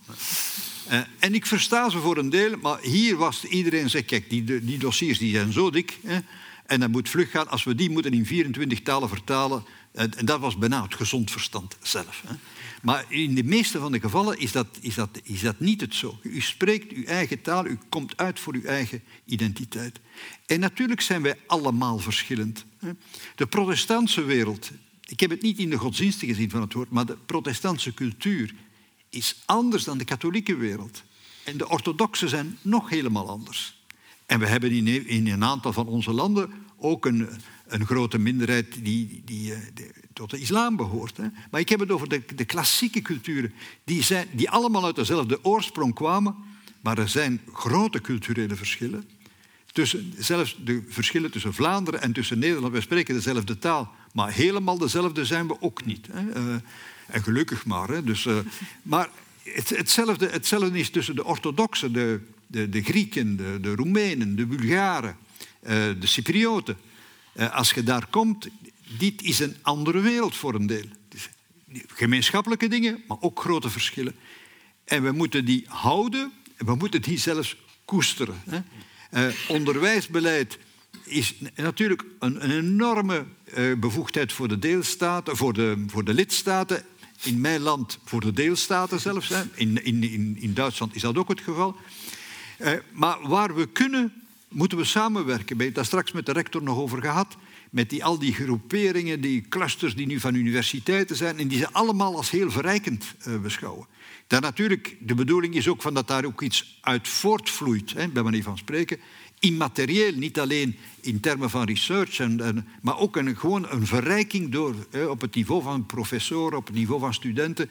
Uh, en ik versta ze voor een deel, maar hier was iedereen zegt, kijk, die, die dossiers die zijn zo dik. Hè, en dat moet vlug gaan. Als we die moeten in 24 talen vertalen, en, en dat was bijna het gezond verstand zelf. Hè. Maar in de meeste van de gevallen is dat, is, dat, is dat niet het zo. U spreekt uw eigen taal, u komt uit voor uw eigen identiteit. En natuurlijk zijn wij allemaal verschillend. De protestantse wereld, ik heb het niet in de godsdienstige zin van het woord, maar de protestantse cultuur is anders dan de katholieke wereld. En de orthodoxen zijn nog helemaal anders. En we hebben in, een aantal van onze landen ook een, een grote minderheid die, die, eh, tot de islam behoort. Hè. Maar ik heb het over de, de klassieke culturen, die, zijn, die allemaal uit dezelfde oorsprong kwamen, maar er zijn grote culturele verschillen. Tussen, zelfs de verschillen tussen Vlaanderen en tussen Nederland. We spreken dezelfde taal, maar helemaal dezelfde zijn we ook niet. Hè. Uh, en gelukkig maar. Hè. Dus, uh, maar het, hetzelfde, hetzelfde is tussen de orthodoxen, de, de, de Grieken, de, de Roemenen, de Bulgaren, uh, de Cyprioten. als je daar komt, dit is een andere wereld voor een deel. Gemeenschappelijke dingen, maar ook grote verschillen. En we moeten die houden, en we moeten die zelfs koesteren. Hè. Onderwijsbeleid is natuurlijk een, een enorme bevoegdheid voor de deelstaten, voor de, voor de lidstaten. In mijn land voor de deelstaten zelfs. Hè. In, in, in, in Duitsland is dat ook het geval. Uh, maar waar we kunnen, moeten we samenwerken. We hebben daar straks met de rector nog over gehad met die, al die groeperingen, die clusters die nu van universiteiten zijn en die ze allemaal als heel verrijkend uh, beschouwen. Dan natuurlijk, de bedoeling is ook van dat daar ook iets uit voortvloeit, hè, bij manier van spreken. Immaterieel, niet alleen in termen van research, en, en, maar ook een, gewoon een verrijking door, hè, op het niveau van professoren, op het niveau van studenten.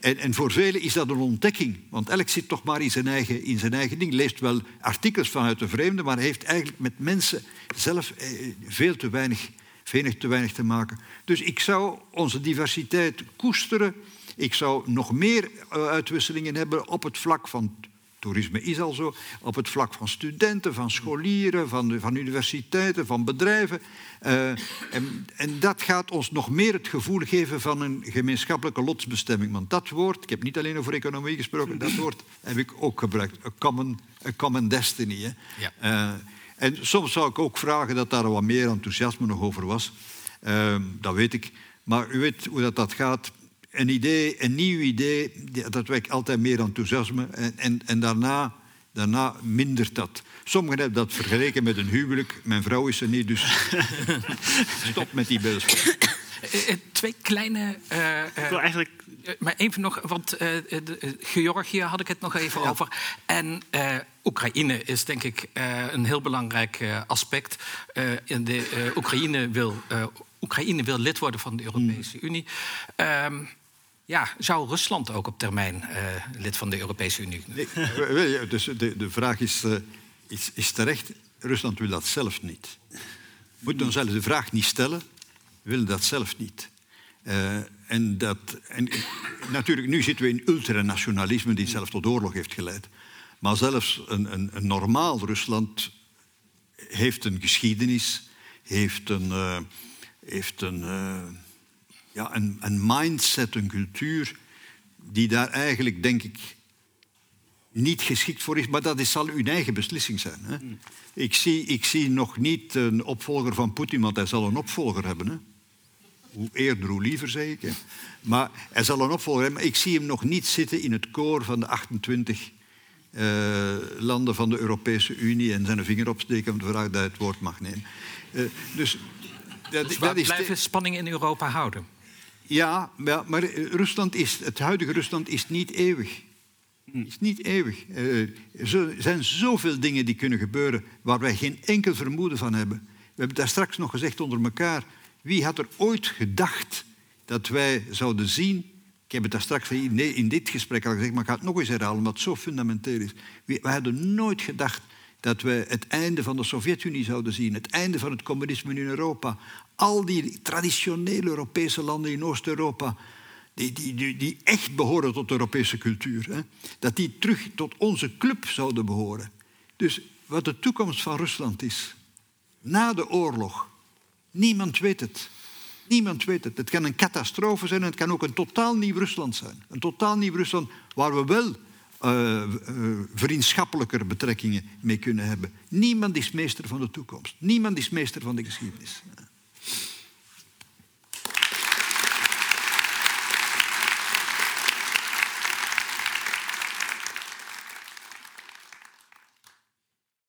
En, en, voor velen is dat een ontdekking, want elk zit toch maar in zijn, eigen, in zijn eigen ding. Leest wel artikels vanuit de vreemde, maar heeft eigenlijk met mensen zelf eh, veel te weinig, veel te weinig te maken. Dus ik zou onze diversiteit koesteren ik zou nog meer eh, uitwisselingen hebben op het vlak van toerisme is al zo, op het vlak van studenten, van scholieren, van, van universiteiten, van bedrijven. Uh, en, en, dat gaat ons nog meer het gevoel geven van een gemeenschappelijke lotsbestemming. Want dat woord, ik heb niet alleen over economie gesproken, dat woord heb ik ook gebruikt. A common, a common destiny. Hè. Ja. Uh, en soms zou ik ook vragen dat daar wat meer enthousiasme nog over was. Uh, dat weet ik. Maar u weet hoe dat, dat gaat een idee, een nieuw idee, dat wekt altijd meer enthousiasme. En, en, en daarna, daarna mindert dat. Sommigen hebben dat vergeleken met een huwelijk. Mijn vrouw is er niet, dus [LAUGHS] stop met die beeldspraak. Eh, eh, twee kleine. eh, eh, Ik wil eigenlijk maar even nog, want de- Georgië had ik het nog even over. En eh, Oekraïne is denk ik eh, een heel belangrijk aspect. Eh, in de, eh, Oekraïne, wil, eh, Oekraïne wil lid worden van de Europese Unie. Ehm, ja, zou Rusland ook op termijn eh, lid van de Europese Unie? Nee, ja, dus de, de vraag is, eh, is, is terecht. Rusland wil dat zelf niet. We moeten onszelf de vraag niet stellen. Willen dat zelf niet. Eh, en dat, en, natuurlijk, nu zitten we in ultranationalisme die zelf tot oorlog heeft geleid. Maar zelfs een, een, een normaal Rusland heeft een geschiedenis, heeft een, eh, heeft een, eh, ja, een, een mindset, een cultuur, die daar eigenlijk, denk ik, niet geschikt voor is. Maar dat is, zal uw eigen beslissing zijn. Hè? Ik, zie, ik zie nog niet een opvolger van Poetin, want hij zal een opvolger hebben. Hè? Hoe eerder, hoe liever, zeg ik. Hè? Maar hij zal een opvolger hebben. Maar ik zie hem nog niet zitten in het koor van de 28 eh, landen van de Europese Unie en zijn vinger opsteken om te vragen dat hij het woord mag nemen. Eh, dus dat, Dus waar dat is blijven spanningen in Europa houden? Ja, maar, maar Rusland is, het huidige Rusland is niet eeuwig. Is niet eeuwig. Eh, Er zijn zoveel dingen die kunnen gebeuren waar wij geen enkel vermoeden van hebben. We hebben daar straks nog gezegd onder elkaar. Wie had er ooit gedacht dat wij zouden zien. Ik heb het daar straks in dit gesprek al gezegd, maar ik ga het nog eens herhalen, omdat het zo fundamenteel is. We we hadden nooit gedacht dat we het einde van de Sovjet-Unie zouden zien, het einde van het communisme in Europa. Al die traditionele Europese landen in Oost-Europa, die, die, die, die echt behoren tot de Europese cultuur, hè, dat die terug tot onze club zouden behoren. Dus wat de toekomst van Rusland is, na de oorlog, niemand weet het. Niemand weet het. Het kan een catastrofe zijn en het kan ook een totaal nieuw Rusland zijn. Een totaal nieuw Rusland waar we wel eh, vriendschappelijker betrekkingen mee kunnen hebben. Niemand is meester van de toekomst. Niemand is meester van de geschiedenis.